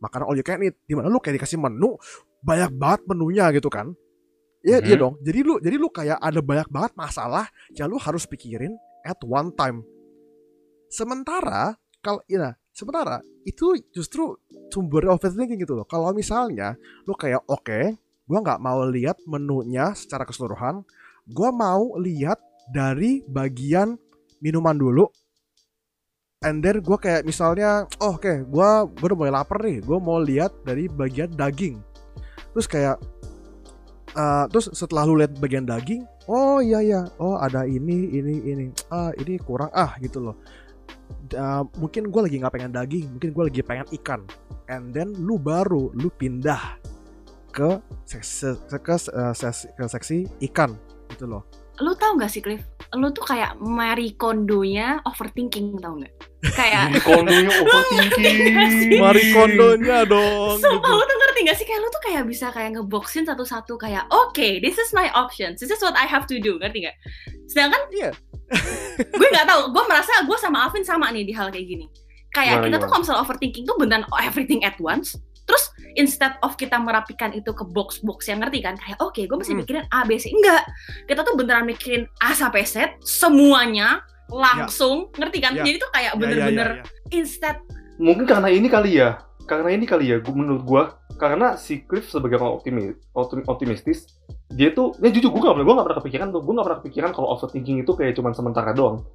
makanan all you can eat di mana lu kayak dikasih menu banyak banget menunya gitu kan? Iya Mhm. iya dong. Jadi lu jadi lu kayak ada banyak banget masalah yang lu harus pikirin at one time. Sementara kalau ya sementara itu justru sumber overthinking gitu loh. Kalau misalnya lu kayak oke gua nggak mau lihat menunya secara keseluruhan. Gua mau lihat dari bagian minuman dulu. And then gue kayak misalnya oh, oke gua gue udah mulai lapar nih. Gue mau lihat dari bagian daging. Terus kayak uh, terus setelah lu lihat bagian daging oh iya iya. Oh ada ini ini ini. Ah ini kurang. Ah gitu loh Da- mungkin gue lagi nggak pengen daging mungkin gue lagi pengen ikan. And then lu baru lu pindah ke seksi, ke, uh, ke seksi ikan gitu loh lu tahu nggak sih Cliff? Lu tuh kayak Marie Kondo-nya overthinking tau nggak? Kayak Jadi kondonya overthinking. Marie Kondonya dong Sumpah gitu. lu tuh ngerti gak sih? Kayak lu tuh kayak bisa kayak ngeboxin satu-satu kayak oke this is my options. This is what I have to do. Ngerti gak? Sedangkan Iya. gue nggak tahu gue merasa gue sama Alvin sama nih di hal kayak gini. Kayak Gimana, kita tuh kalau misalnya overthinking tuh beneran everything at once terus instead of kita merapikan itu ke box-box yang ngerti kan kayak oke gue mesti Hmm. mikirin A B C enggak kita tuh beneran mikirin A sampai Z semuanya langsung ngerti kan Ya. jadi tuh kayak Ya, ya, bener-bener ya, ya. instead Mungkin karena ini kali ya. Karena ini kali ya, gua, menurut gua karena si Cliff sebagai orang optimis, optim- optimistis, dia tuh, ya jujur gue gak pernah, gue gak pernah kepikiran tuh, gue gak pernah kepikiran kalau overthinking itu kayak cuman sementara doang.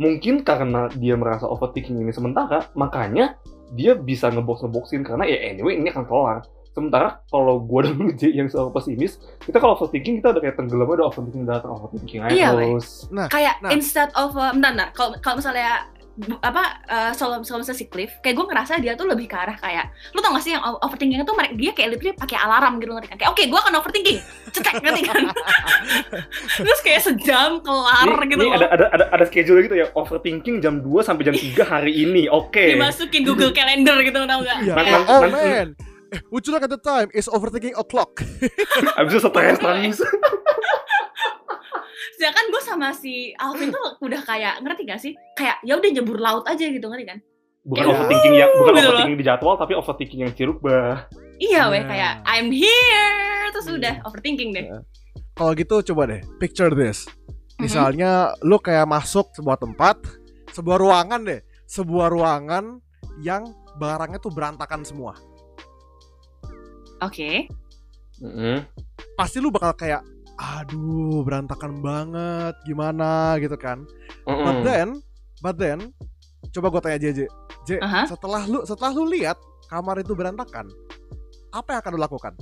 Mungkin karena dia merasa overthinking ini sementara, makanya dia bisa ngebox-ngeboxin karena ya anyway ini akan kelar. Sementara kalau gue dan lu J yang selalu pesimis, kita kalau overthinking kita udah kayak tenggelam udah overthinking datang overthinking aja Iya, terus. kayak Nah. instead of uh, bentar, bentar. kalau kalau misalnya apa uh, soal soal misalnya si Cliff kayak gue ngerasa dia tuh lebih ke arah kayak lu tau gak sih yang overthinking itu mereka dia kayak literally pakai alarm gitu ngerti kan kayak oke gue akan overthinking cetek ngerti kan terus kayak sejam kelar Ini, gitu ini loh ada, ada ada ada schedule gitu ya overthinking jam 2 sampai jam 3 hari ini. Oke. dimasukin Google Calendar gitu tau gak Iya. Man- Kayak, man- Oh man- man, eh, would you look at the time? It's overthinking o'clock. Abis itu stres nangis. Sedangkan gue sama si Alvin tuh udah kayak ngerti gak sih kayak ya udah nyebur laut aja gitu ngerti kan Bukan Kayak, overthinking yang bukan gitu loh. overthinking di jadwal tapi overthinking yang cirubah. iya weh Nah. kayak I'm here terus Iya. udah overthinking deh Kalau gitu coba deh, picture this. Mhm. Misalnya lu kayak masuk sebuah tempat, sebuah ruangan deh, sebuah ruangan yang barangnya tuh berantakan semua. oke Mm-mm. Pasti lu bakal kayak aduh berantakan banget gimana gitu kan. Mm-mm. But then, but then coba gue tanya JJ. J, Aha. setelah lu setelah lu lihat kamar itu berantakan, apa yang akan lu lakukan?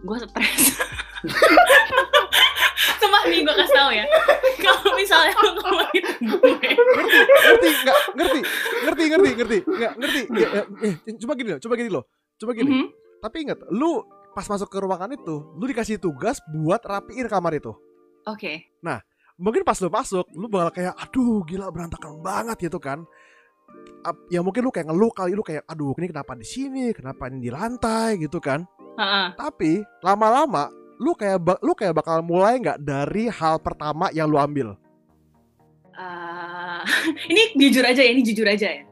gue stres Sumpah nih gue kasih tau ya Kalau misalnya lu ngomongin gue ngerti ngerti ngerti ngerti ngerti nggak ngerti Ya, ya, eh, coba gini loh coba gini loh coba gini Mhm. tapi ingat lu pas masuk ke ruangan itu lu dikasih tugas buat rapiin kamar itu. Oke. Mungkin pas lu masuk lu bakal kayak aduh gila berantakan banget gitu kan. Ya mungkin lu kayak ngeluh kali lu kayak aduh ini kenapa di sini? Kenapa ini di lantai? gitu kan. Heeh. tapi lama-lama lu kayak lu kayak bakal mulai nggak dari hal pertama yang lu ambil? Eh, Ini jujur aja ya Ini jujur aja ya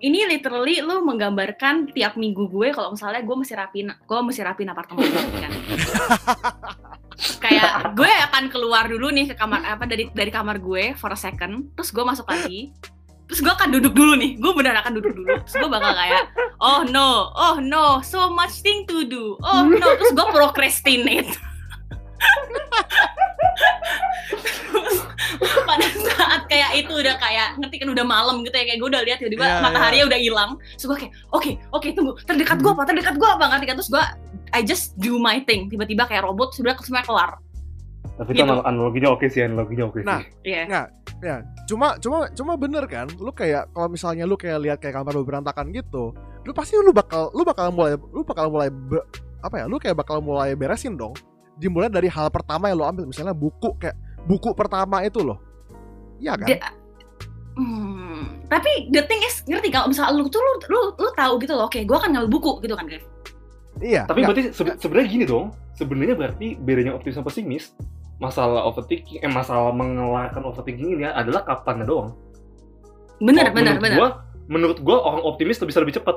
ini literally lu menggambarkan tiap minggu gue kalau misalnya gue mesti rapin gue mesti rapin apartemen gue kan? Kayak gue akan keluar dulu nih ke kamar apa dari dari kamar gue for a second terus gue masuk lagi terus gue akan duduk dulu nih gue benar akan duduk dulu terus gue bakal kayak oh no oh no so much thing to do oh no terus gue procrastinate pada saat kayak itu udah kayak ngerti kan udah malam gitu ya kayak gue udah lihat tiba-tiba Iya, matahari udah hilang. Terus gue kayak oke oke tunggu terdekat gue apa terdekat gue apa? Ngerti kan? Terus gue I just do my thing. Tiba-tiba kayak robot sudah semuanya kelar. Tapi itu Gitu. anal- analoginya oke sih, analoginya oke Nah, sih. Iya. ya cuma cuma cuma bener kan lu kayak kalau misalnya lu kayak lihat kayak kamar lu berantakan gitu lu pasti lu bakal lu bakal mulai lu bakal mulai be- apa ya lu kayak bakal mulai beresin dong dimulai dari hal pertama yang lu ambil misalnya buku kayak buku pertama itu loh iya kan Di- Hmm, tapi the thing is ngerti kalau misalnya lu tuh lu lu, lu tahu gitu loh, oke gue akan ngambil buku gitu kan Griff. iya Tapi nggak, berarti sebe- sebenarnya gini dong. Sebenarnya berarti bedanya optimis sama pesimis masalah overthinking eh masalah mengeluarkan overthinking ini ya adalah kapannya doang. Bener Oh, bener menurut bener. Gua, menurut gua orang optimis tuh bisa lebih cepat.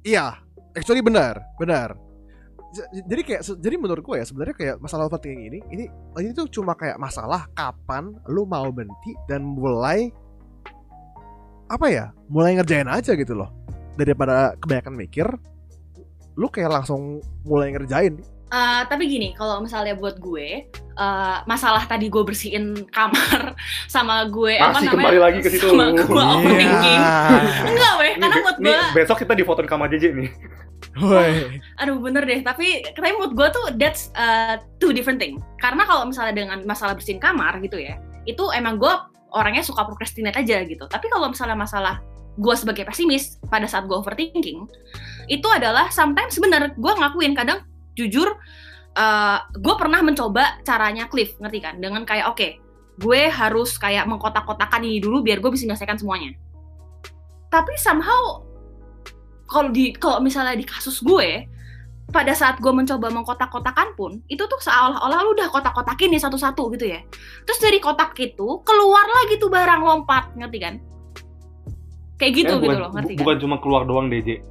iya actually benar benar jadi kayak jadi menurut gue ya sebenarnya kayak masalah overthinking ini ini ini tuh cuma kayak masalah kapan lu mau berhenti dan mulai apa ya mulai ngerjain aja gitu loh. Daripada kebanyakan mikir lu kayak langsung mulai ngerjain Eh, tapi gini, kalau misalnya buat gue, eh, masalah tadi gue bersihin kamar sama gue apa Masih namanya? kembali lagi ke situ. Sama gue overthinking. Iya. Enggak weh, karena buat nih, gue, besok kita difotoin kamar JJ nih. Woi. aduh bener deh. Tapi tapi menurut gue tuh that's uh, two different thing. Karena kalau misalnya dengan masalah bersihin kamar gitu ya, itu emang gue orangnya suka procrastinate aja gitu. Tapi kalau misalnya masalah gue sebagai pesimis pada saat gue overthinking, itu adalah sometimes bener gue ngakuin kadang jujur gue pernah mencoba caranya Cliff ngerti kan? Dengan kayak oke gue harus kayak mengkotak-kotakan ini dulu biar gue bisa menyelesaikan semuanya. Tapi somehow kalau di kalau misalnya di kasus gue pada saat gue mencoba mengkotak-kotakan pun itu tuh seolah-olah lu udah kotak-kotakin nih satu-satu gitu ya. Terus dari kotak itu keluar lagi tuh barang lompat ngerti kan? Kayak gitu Eh, gitu bukan, loh ngerti kan? bukan cuma keluar doang DJ.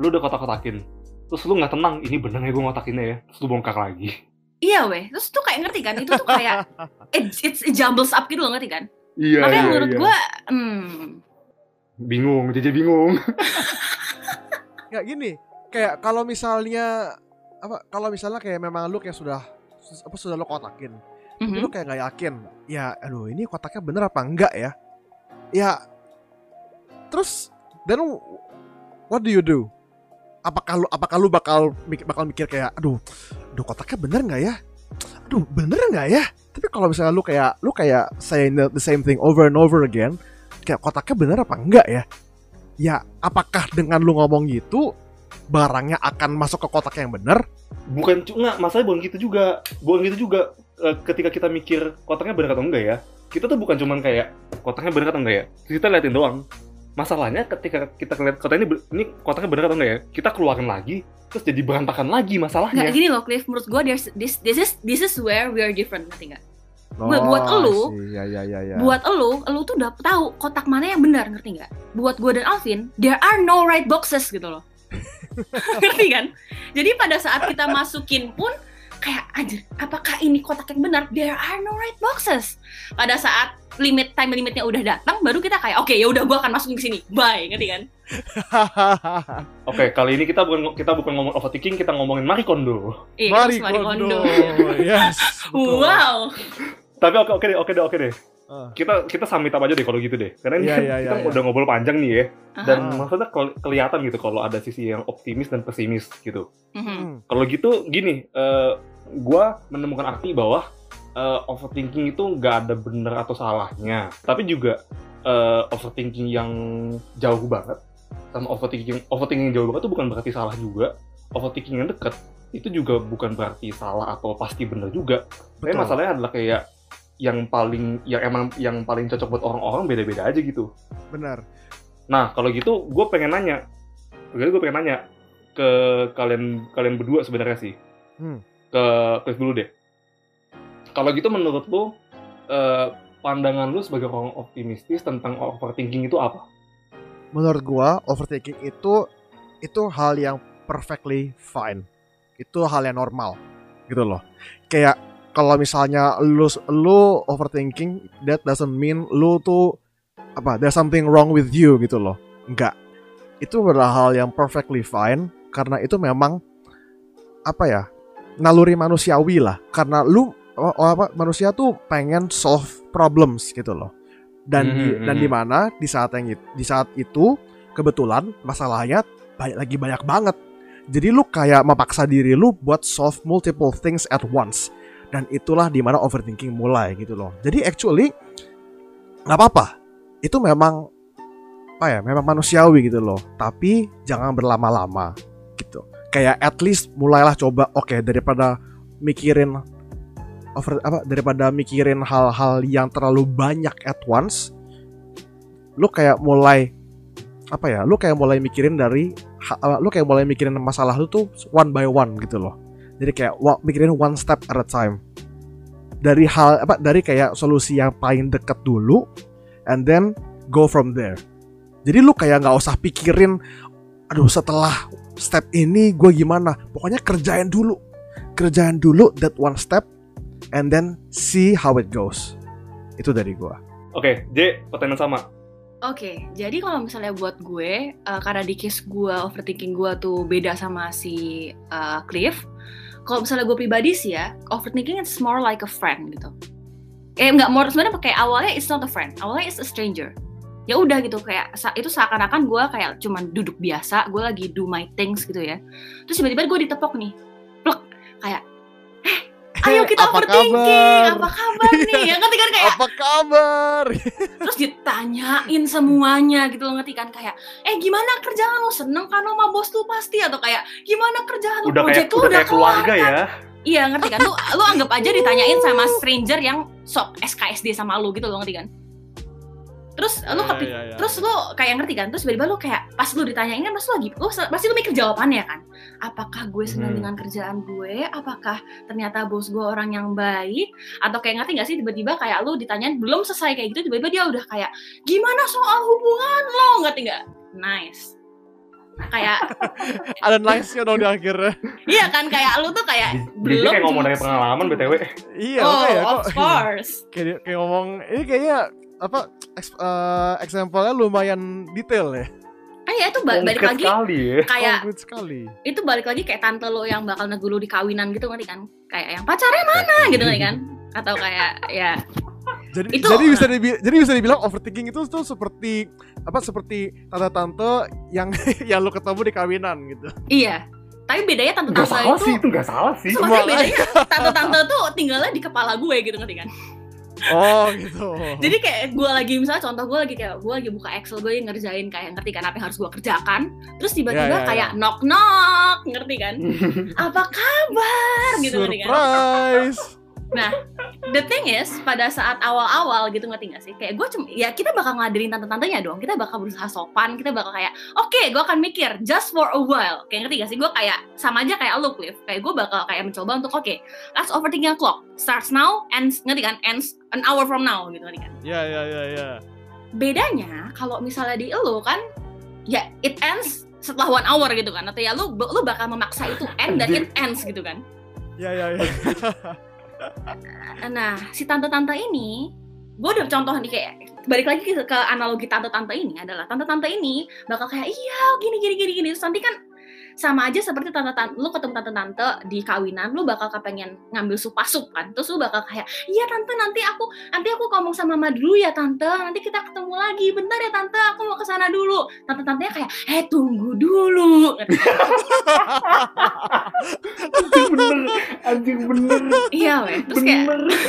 Lu udah kotak-kotakin. Terus lu nggak tenang ini bener ya gue ngotakinnya ya terus lu bongkar lagi Iya weh, terus tuh kayak ngerti kan? Itu tuh kayak it's, it's it jumbles up gitu loh ngerti kan? iya Makanya iya, menurut iya. gua, hmm, bingung jadi bingung Kayak gini, kayak kalau misalnya apa kalau misalnya kayak memang lu kayak sudah apa sudah lu kotakin, tapi mhm. lu kayak nggak yakin. Ya, aduh ini kotaknya bener apa enggak ya? Ya terus then what do you do? Apakah lu apakah lu bakal mik- bakal mikir kayak aduh, aduh kotaknya bener nggak ya? Aduh bener nggak ya? Tapi kalau misalnya lu kayak lu kayak saying the, the same thing over and over again, kayak kotaknya bener apa enggak ya? Ya apakah dengan lu ngomong gitu barangnya akan masuk ke kotak yang bener? bukan cuma masalahnya bukan gitu juga bukan gitu juga Eh, ketika kita mikir kotaknya bener atau enggak ya kita tuh bukan cuman kayak kotaknya bener atau enggak ya kita liatin doang masalahnya ketika kita lihat kotak ini ini kotaknya bener atau enggak ya kita keluarin lagi terus jadi berantakan lagi Nggak masalahnya gini loh Cliff, menurut gua there's, this this is this is where we are different ngerti nggak? Bu- buat Oh, elu, ya ya ya ya. Buat elu, elu tuh udah tahu kotak mana yang benar ngerti nggak? Buat gua dan Alvin, there are no right boxes gitu loh. ngerti kan? Jadi pada saat kita masukin pun kayak anjir, apakah ini kotak yang benar? There are no right boxes. Pada saat limit time limitnya udah datang, baru kita kayak oke ya udah gua akan masukin ke sini. Bye, ngerti kan? oke kali ini kita bukan kita bukan ngomong overthinking kita ngomongin Marie Kondo Iya, Mari kita harus Kondo. Kondo. Yes. betul. Wow. tapi oke oke deh oke deh oke deh Ah. kita kita samit aja deh kalau gitu deh karena ini kan iya, kita iya, iya. udah ngobrol panjang nih ya dan Ah. maksudnya kel- kelihatan gitu kalau ada sisi yang optimis dan pesimis gitu. Hmm. Kalau gitu gini, eh gua menemukan arti bahwa eh, overthinking itu nggak ada benar atau salahnya, tapi juga eh, overthinking yang jauh banget sama overthinking overthinking yang jauh banget itu bukan berarti salah juga. Overthinking yang dekat itu juga bukan berarti salah atau pasti benar juga. Tapi masalahnya adalah kayak yang paling yang emang yang paling cocok buat orang-orang beda-beda aja gitu. Benar. Nah, kalau gitu gue pengen nanya. Gue pengen nanya ke kalian kalian berdua sebenarnya sih. Hmm. Ke Cliff dulu deh. Kalau gitu menurut lu eh, pandangan lu sebagai orang optimistis tentang overthinking itu apa? Menurut gua overthinking itu itu hal yang perfectly fine. Itu hal yang normal. Gitu loh. Kayak kalau misalnya lu lu overthinking that doesn't mean lu tuh apa there's something wrong with you gitu loh. Enggak. Itu adalah hal yang perfectly fine karena itu memang apa ya? Naluri manusiawi lah karena lu apa, apa manusia tuh pengen solve problems gitu loh. Dan di, Mhm, dan mhm. di mana di saat yang di saat itu kebetulan masalahnya banyak lagi banyak banget. Jadi lu kayak memaksa diri lu buat solve multiple things at once. Dan itulah di mana overthinking mulai gitu loh. Jadi actually nggak apa-apa. Itu memang apa ya? Memang manusiawi gitu loh. Tapi jangan berlama-lama gitu. Kayak at least mulailah coba oke daripada mikirin over apa daripada mikirin hal-hal yang terlalu banyak at once lu kayak mulai apa ya lu kayak mulai mikirin dari lu kayak mulai mikirin masalah lu tuh one by one gitu loh. Jadi kayak mikirin one step at a time. Dari hal apa dari kayak solusi yang paling deket dulu and then go from there. Jadi lu kayak nggak usah pikirin aduh setelah step ini gue gimana pokoknya kerjain dulu kerjain dulu that one step and then see how it goes itu dari gue Oke, J, pertanyaan sama. Oke, jadi kalau misalnya buat gue, eh, karena di case gue overthinking gue tuh beda sama si eh, Cliff. Kalau misalnya gue pribadi sih ya, overthinking it's more like a friend gitu. Eh nggak more sebenarnya kayak awalnya it's not a friend, awalnya it's a stranger. Ya udah gitu kayak itu seakan-akan gue kayak cuman duduk biasa, gue lagi do my things gitu ya. Terus tiba-tiba gue ditepok nih, plek kayak, eh ayo kita Apa overthinking, kabar?" apa kabar nih? Ya ngerti kan kayak apa kabar terus ditanyain semuanya gitu loh ngerti kan kayak eh gimana kerjaan lo seneng kan sama bos lu pasti atau kayak gimana kerjaan lo Udah kayak project lu udah udah kayak keluarga kan?" ya. iya ngerti kan lu lu anggap aja ditanyain sama stranger yang sok SKSD sama lu gitu loh ngerti kan terus lu kepi Iya, iya, iya. terus lu kayak ngerti kan terus tiba-tiba lu kayak pas lu ditanyain kan pas lu lagi lu pasti lu mikir jawabannya kan apakah gue senang Hmm. dengan kerjaan gue apakah ternyata bos gue orang yang baik atau kayak ngerti gak sih tiba-tiba kayak lu ditanyain belum selesai kayak gitu tiba-tiba dia udah kayak gimana soal hubungan lo ngerti nggak nice kayak Ada nice-nya dong di akhirnya. iya kan kayak lu tuh kayak Jadi belum kayak ngomong dari pengalaman BTW. Iya, oh makanya of kok. course kayak, kayak ngomong ini kayaknya apa eks- eh, example-nya lumayan detail ya. ah ya itu ba- balik Konkret lagi sekali ya. kayak Konkret sekali. itu balik lagi kayak tante lo yang bakal negulu di kawinan gitu ngerti kan kayak yang pacarnya mana gitu ngerti kan atau kayak ya Jadi Itu- jadi bisa dibi- jadi bisa dibilang overthinking itu tuh seperti apa seperti tante-tante yang yang lu ketemu di kawinan gitu. iya tapi bedanya Gak tante-tante salah itu sih, itu gak salah sih. Semua- bedanya tante-tante tuh tinggalnya di kepala gue gitu ngerti kan Oh gitu. jadi kayak gue lagi misalnya contoh gue lagi kayak gue lagi buka Excel gue yang ngerjain kayak ngerti kan apa yang harus gue kerjakan. Terus tiba-tiba Ya, ya, kayak knock knock ngerti kan? Apa kabar? Gitu ngerti kan surprise. the thing is pada saat awal-awal gitu ngerti gak sih? Kayak gue cuma ya kita bakal ngadirin tante-tantenya dong. Kita bakal berusaha sopan kita bakal kayak oke gue akan mikir just for a while. Kayak ngerti gak sih? Gue kayak sama aja kayak lu Cliff. Kayak gue bakal kayak mencoba untuk oke let's overthinking a clock. Starts now ends ngerti kan? Ends an hour from now gitu ngerti kan? Ya ya ya ya. bedanya kalau misalnya di lu kan ya it ends setelah one hour gitu kan? Atau ya lu lu bakal memaksa itu end dan it ends gitu kan? Ya ya ya. Nah, si tante-tante ini, gue udah contoh nih kayak balik lagi ke, analogi tante-tante ini adalah tante-tante ini bakal kayak iya gini gini gini gini. Terus nanti kan sama aja seperti tante-tante lu ketemu tante-tante di kawinan lu bakal kepengen ngambil sup sup kan terus lu bakal kayak iya tante nanti aku nanti aku ngomong sama mama dulu ya tante. Nanti kita ketemu lagi. Bentar ya tante aku mau ke sana dulu. Tante-tantenya kayak eh tunggu dulu. Anjing bener, anjing bener. iya weh. Terus kayak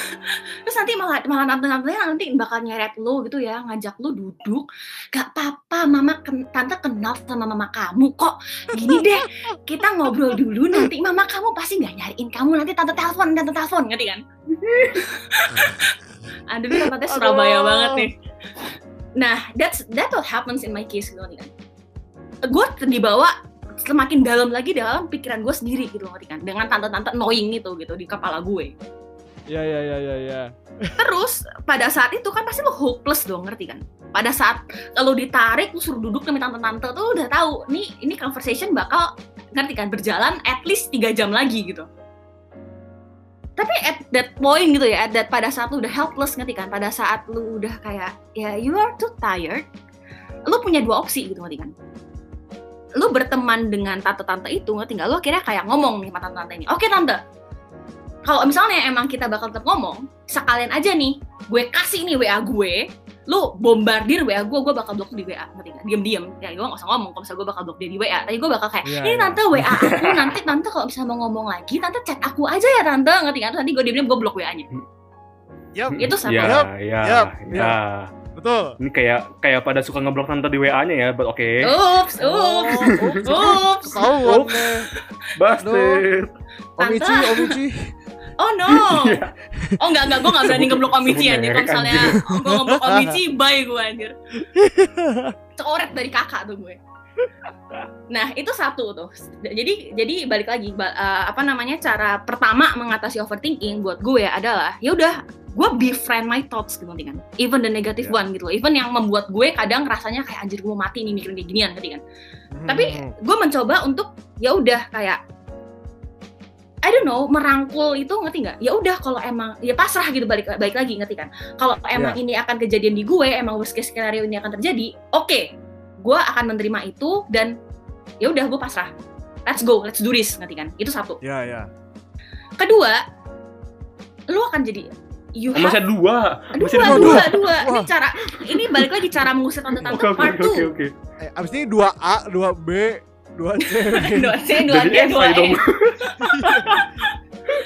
terus nanti malah malah tante tantenya nanti bakal nyeret lu gitu ya ngajak lu duduk. Gak apa-apa mama ken- tante kenal sama mama kamu kok. Gini deh kita ngobrol dulu nanti mama kamu pasti nggak nyariin kamu. Nanti tante telepon tante telepon ngerti kan? Aduh tante Surabaya Aduh. banget nih. Nah that's that what happens in my case gitu kan? Gue dibawa semakin dalam lagi dalam pikiran gue sendiri gitu ngerti kan? Dengan tante-tante annoying itu gitu di kepala gue Ya ya ya ya ya. Terus pada saat itu kan pasti lo hopeless dong, ngerti kan? Pada saat kalau ditarik, lu suruh duduk sama tante-tante tuh udah tahu nih ini conversation bakal ngerti kan berjalan at least tiga jam lagi gitu. Tapi at that point gitu ya, at that pada saat lu udah helpless ngerti kan? Pada saat lu udah kayak ya you are too tired, lu punya dua opsi gitu ngerti kan? Lu berteman dengan tante-tante itu nggak? Lu akhirnya kayak ngomong nih sama tante-tante ini, oke tante, kalau misalnya emang kita bakal tetap ngomong, sekalian aja nih, gue kasih nih WA gue, lu bombardir WA gue, gue bakal blok di WA, ngerti nggak? Diem-diem, ya gue gak usah ngomong kalau misalnya gue bakal blok dia di WA, tapi gue bakal kayak, Iya, ini iya. tante WA aku, nanti tante kalau misalnya mau ngomong lagi, tante chat aku aja ya tante, ngerti nggak? Terus nanti gue diem-diem, gue blok WA-nya. Yap. Itu sama. Ya, ya, ya. Betul. Ini kayak kayak pada suka ngeblok tante di WA-nya ya, but oke. Ups, Oh, ups, ups. ups. Ups. deh. Busted. Omici, Tante. Omici. Oh no. Iya. Oh enggak, enggak, gue gak berani ngeblok Sebut anjir. Kalau merek, misalnya gue ngeblok Omici, bye gue anjir. Coret dari kakak tuh gue. Nah itu satu tuh. Jadi jadi balik lagi eh, apa namanya cara pertama mengatasi overthinking buat gue adalah ya udah gue befriend my thoughts gitu kan. Even the negative Ya. one gitu. loh. Even yang membuat gue kadang rasanya kayak anjir gue mau mati nih mikirin kayak ginian ngerti kan. Tapi Hmm. gue mencoba untuk ya udah kayak I don't know merangkul itu ngerti nggak? Ya udah kalau emang ya pasrah gitu balik balik lagi ngerti kan? Kalau emang ini akan kejadian di gue, emang worst case scenario ini akan terjadi, oke, gue akan menerima itu dan ya udah gue pasrah. Let's go, let's do this ngerti kan? Itu satu. Ya ya. Kedua, lu akan jadi you Oh, have masih ada dua. dua, Masih dua, ada dua, dua. Ini cara ini balik lagi cara mengusir tante-tante Oke, oke, part oke, 2. oke, oke. Eh, abis ini 2A, 2B, 2C. dua C, dua Jadi D, dua E.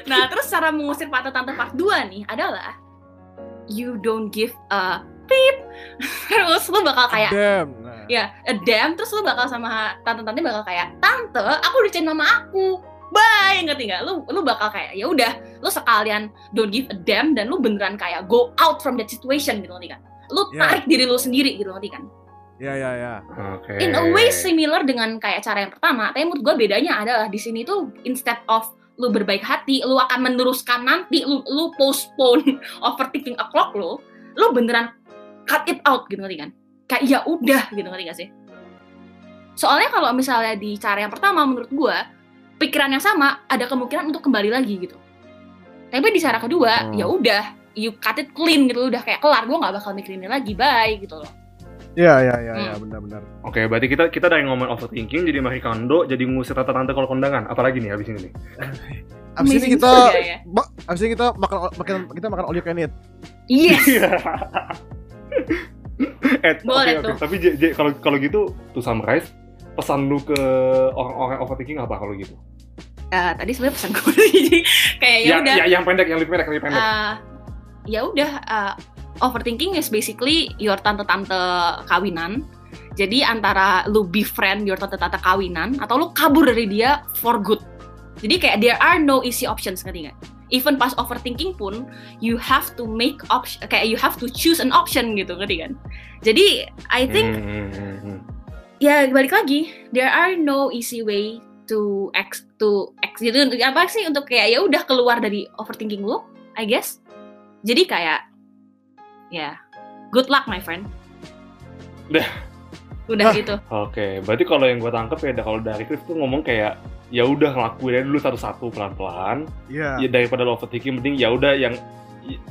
Nah, terus cara mengusir tante-tante part 2 nih adalah you don't give a beep. terus lu bakal kayak Damn. Nah. ya a damn terus lu bakal sama tante-tante bakal kayak tante aku udah nama aku bye ngerti nggak lu lu bakal kayak ya udah lu sekalian don't give a damn dan lu beneran kayak go out from that situation gitu ngerti kan lu Ya. tarik diri lu sendiri gitu ngerti kan Ya ya ya. Oke. in a way similar dengan kayak cara yang pertama tapi menurut gue bedanya adalah di sini tuh instead of lu berbaik hati lu akan meneruskan nanti lu lu postpone overthinking a clock lu lu beneran cut it out gitu ngerti kan kayak ya udah gitu ngerti gak sih Soalnya kalau misalnya di cara yang pertama menurut gua pikiran yang sama ada kemungkinan untuk kembali lagi gitu. Tapi di cara kedua Hmm. ya udah you cut it clean gitu udah kayak kelar gua nggak bakal mikirin lagi bye gitu loh. Iya iya iya iya Hmm. benar-benar. Oke, berarti kita kita dari ngomong overthinking jadi Marie Kondo, jadi ngusir tante-tante kalau kondangan. Apalagi nih habis ini nih. Abis ini kita ya. abis ini kita makan makan kita makan all you can eat. Yes. Iya. eh, Boleh oke. tuh. Tapi J, J, kalau kalau gitu to summarize, pesan lu ke orang-orang overthinking apa kalau gitu? Eh, tadi sebenarnya pesan gue jadi kayak ya Ya, udah ya, yang pendek, yang lebih pendek, yang lebih pendek. eh, ya udah eh, overthinking is basically your tante-tante kawinan. Jadi antara lu befriend your tante-tante kawinan atau lu kabur dari dia for good. Jadi kayak there are no easy options ngerti nggak? Even pas overthinking pun you have to make option kayak you have to choose an option gitu ngerti kan? Jadi I think Hmm, hmm, hmm, ya balik lagi there are no easy way to ex to ex gitu apa sih untuk kayak ya udah keluar dari overthinking lu I guess jadi kayak ya good luck my friend Dah. udah Hah. gitu Oke, berarti kalau yang gue tangkep ya, kalau dari Cliff tuh ngomong kayak ya udah ngelakuin aja dulu satu-satu pelan-pelan. Iya. Ya daripada lo overthinking, mending ya udah yang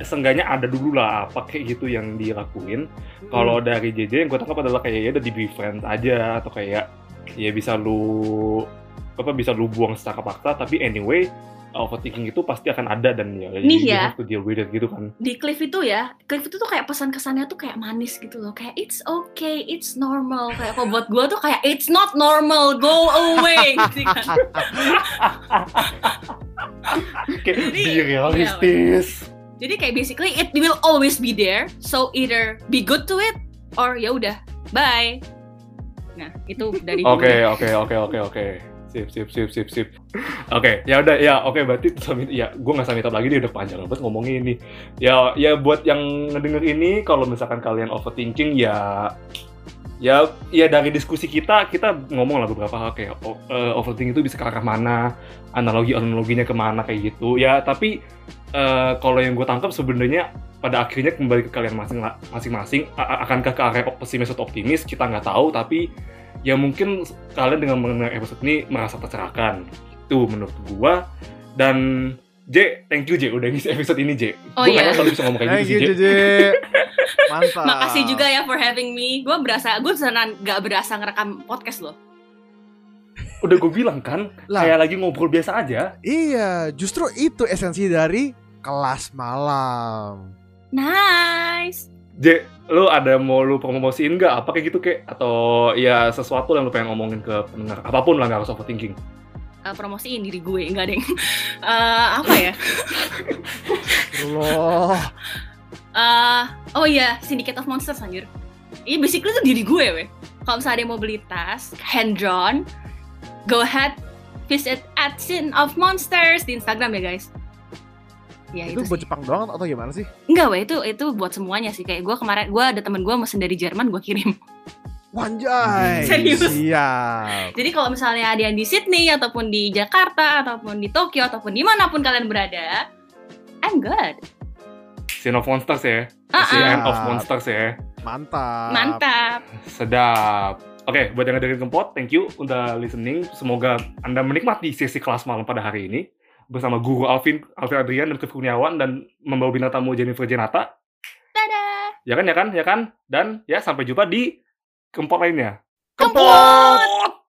seenggaknya ada dulu lah apa kayak gitu yang dilakuin. Hmm. Kalau dari JJ yang gue tangkap adalah kayak ya udah di befriend aja atau kayak ya bisa lu apa bisa lu buang secara paksa tapi anyway overthinking itu pasti akan ada dan ya Nih you ya. have to deal with it gitu kan. di Cliff itu ya Cliff itu tuh kayak pesan kesannya tuh kayak manis gitu loh kayak it's okay it's normal kayak kalau buat gue tuh kayak it's not normal go away gitu kan Kayak Jadi, be realistis. Jadi kayak basically it will always be there. So either be good to it or ya udah bye. Nah itu dari. Oke oke oke oke oke. Sip sip sip sip sip. Oke ya udah ya oke berarti summit ya gue nggak summit up lagi dia udah panjang banget ngomongin ini. Ya ya buat yang ngedenger ini kalau misalkan kalian overthinking ya ya ya dari diskusi kita kita ngomong lah beberapa hal kayak eh, overthinking itu bisa ke arah mana analogi analoginya ke mana kayak gitu ya tapi eh, kalau yang gue tangkap sebenarnya pada akhirnya kembali ke kalian masing- masing-masing akankah ke arah pesimis atau optimis kita nggak tahu tapi ya mungkin kalian dengan mendengar episode ini merasa tercerahkan itu menurut gua dan J, thank you J udah ngisi episode ini J. Oh, Gua iya. kalau bisa ngomong kayak Thank gitu you, J. Mantap. Makasih juga ya for having me. Gue berasa, gue beneran gak berasa ngerekam podcast loh. Udah gue bilang kan, Lah. kayak lagi ngobrol biasa aja. Iya, justru itu esensi dari kelas malam. Nice. J, lu ada mau lu promosiin nggak? Apa kayak gitu kayak? Atau ya sesuatu yang lu pengen ngomongin ke pendengar? Apa pun lah nggak harus overthinking. Eh, promosiin diri gue enggak deng. Eh, apa ya? Allah. Eh, oh iya, Syndicate of Monsters anjir. Ini basically tuh diri gue weh. Kalau misalnya ada yang mau beli tas, hand drawn, go ahead visit at Sin of Monsters di Instagram ya guys. Ya itu itu, buat sih. Jepang doang atau gimana sih? Enggak weh, itu itu buat semuanya sih. Kayak gue kemarin gue ada temen gue mesen dari Jerman gue kirim. Wanjai. Serius? Siap. Jadi kalau misalnya ada yang di Sydney ataupun di Jakarta ataupun di Tokyo ataupun di mana pun kalian berada, I'm good. Scene of Monsters ya. Ah, Scene ah. End of Monsters ya. Mantap. Mantap. Sedap. Oke, buat yang dengerin Kempot, thank you udah listening. Semoga Anda menikmati sesi kelas malam pada hari ini bersama guru Alvin, Alvin Adrian dan Cliff Kurniawan dan membawa bintang tamu Jennifer Jenata. Dadah. Ya kan, ya kan, ya kan? Dan ya sampai jumpa di Kempot lainnya. Kempot!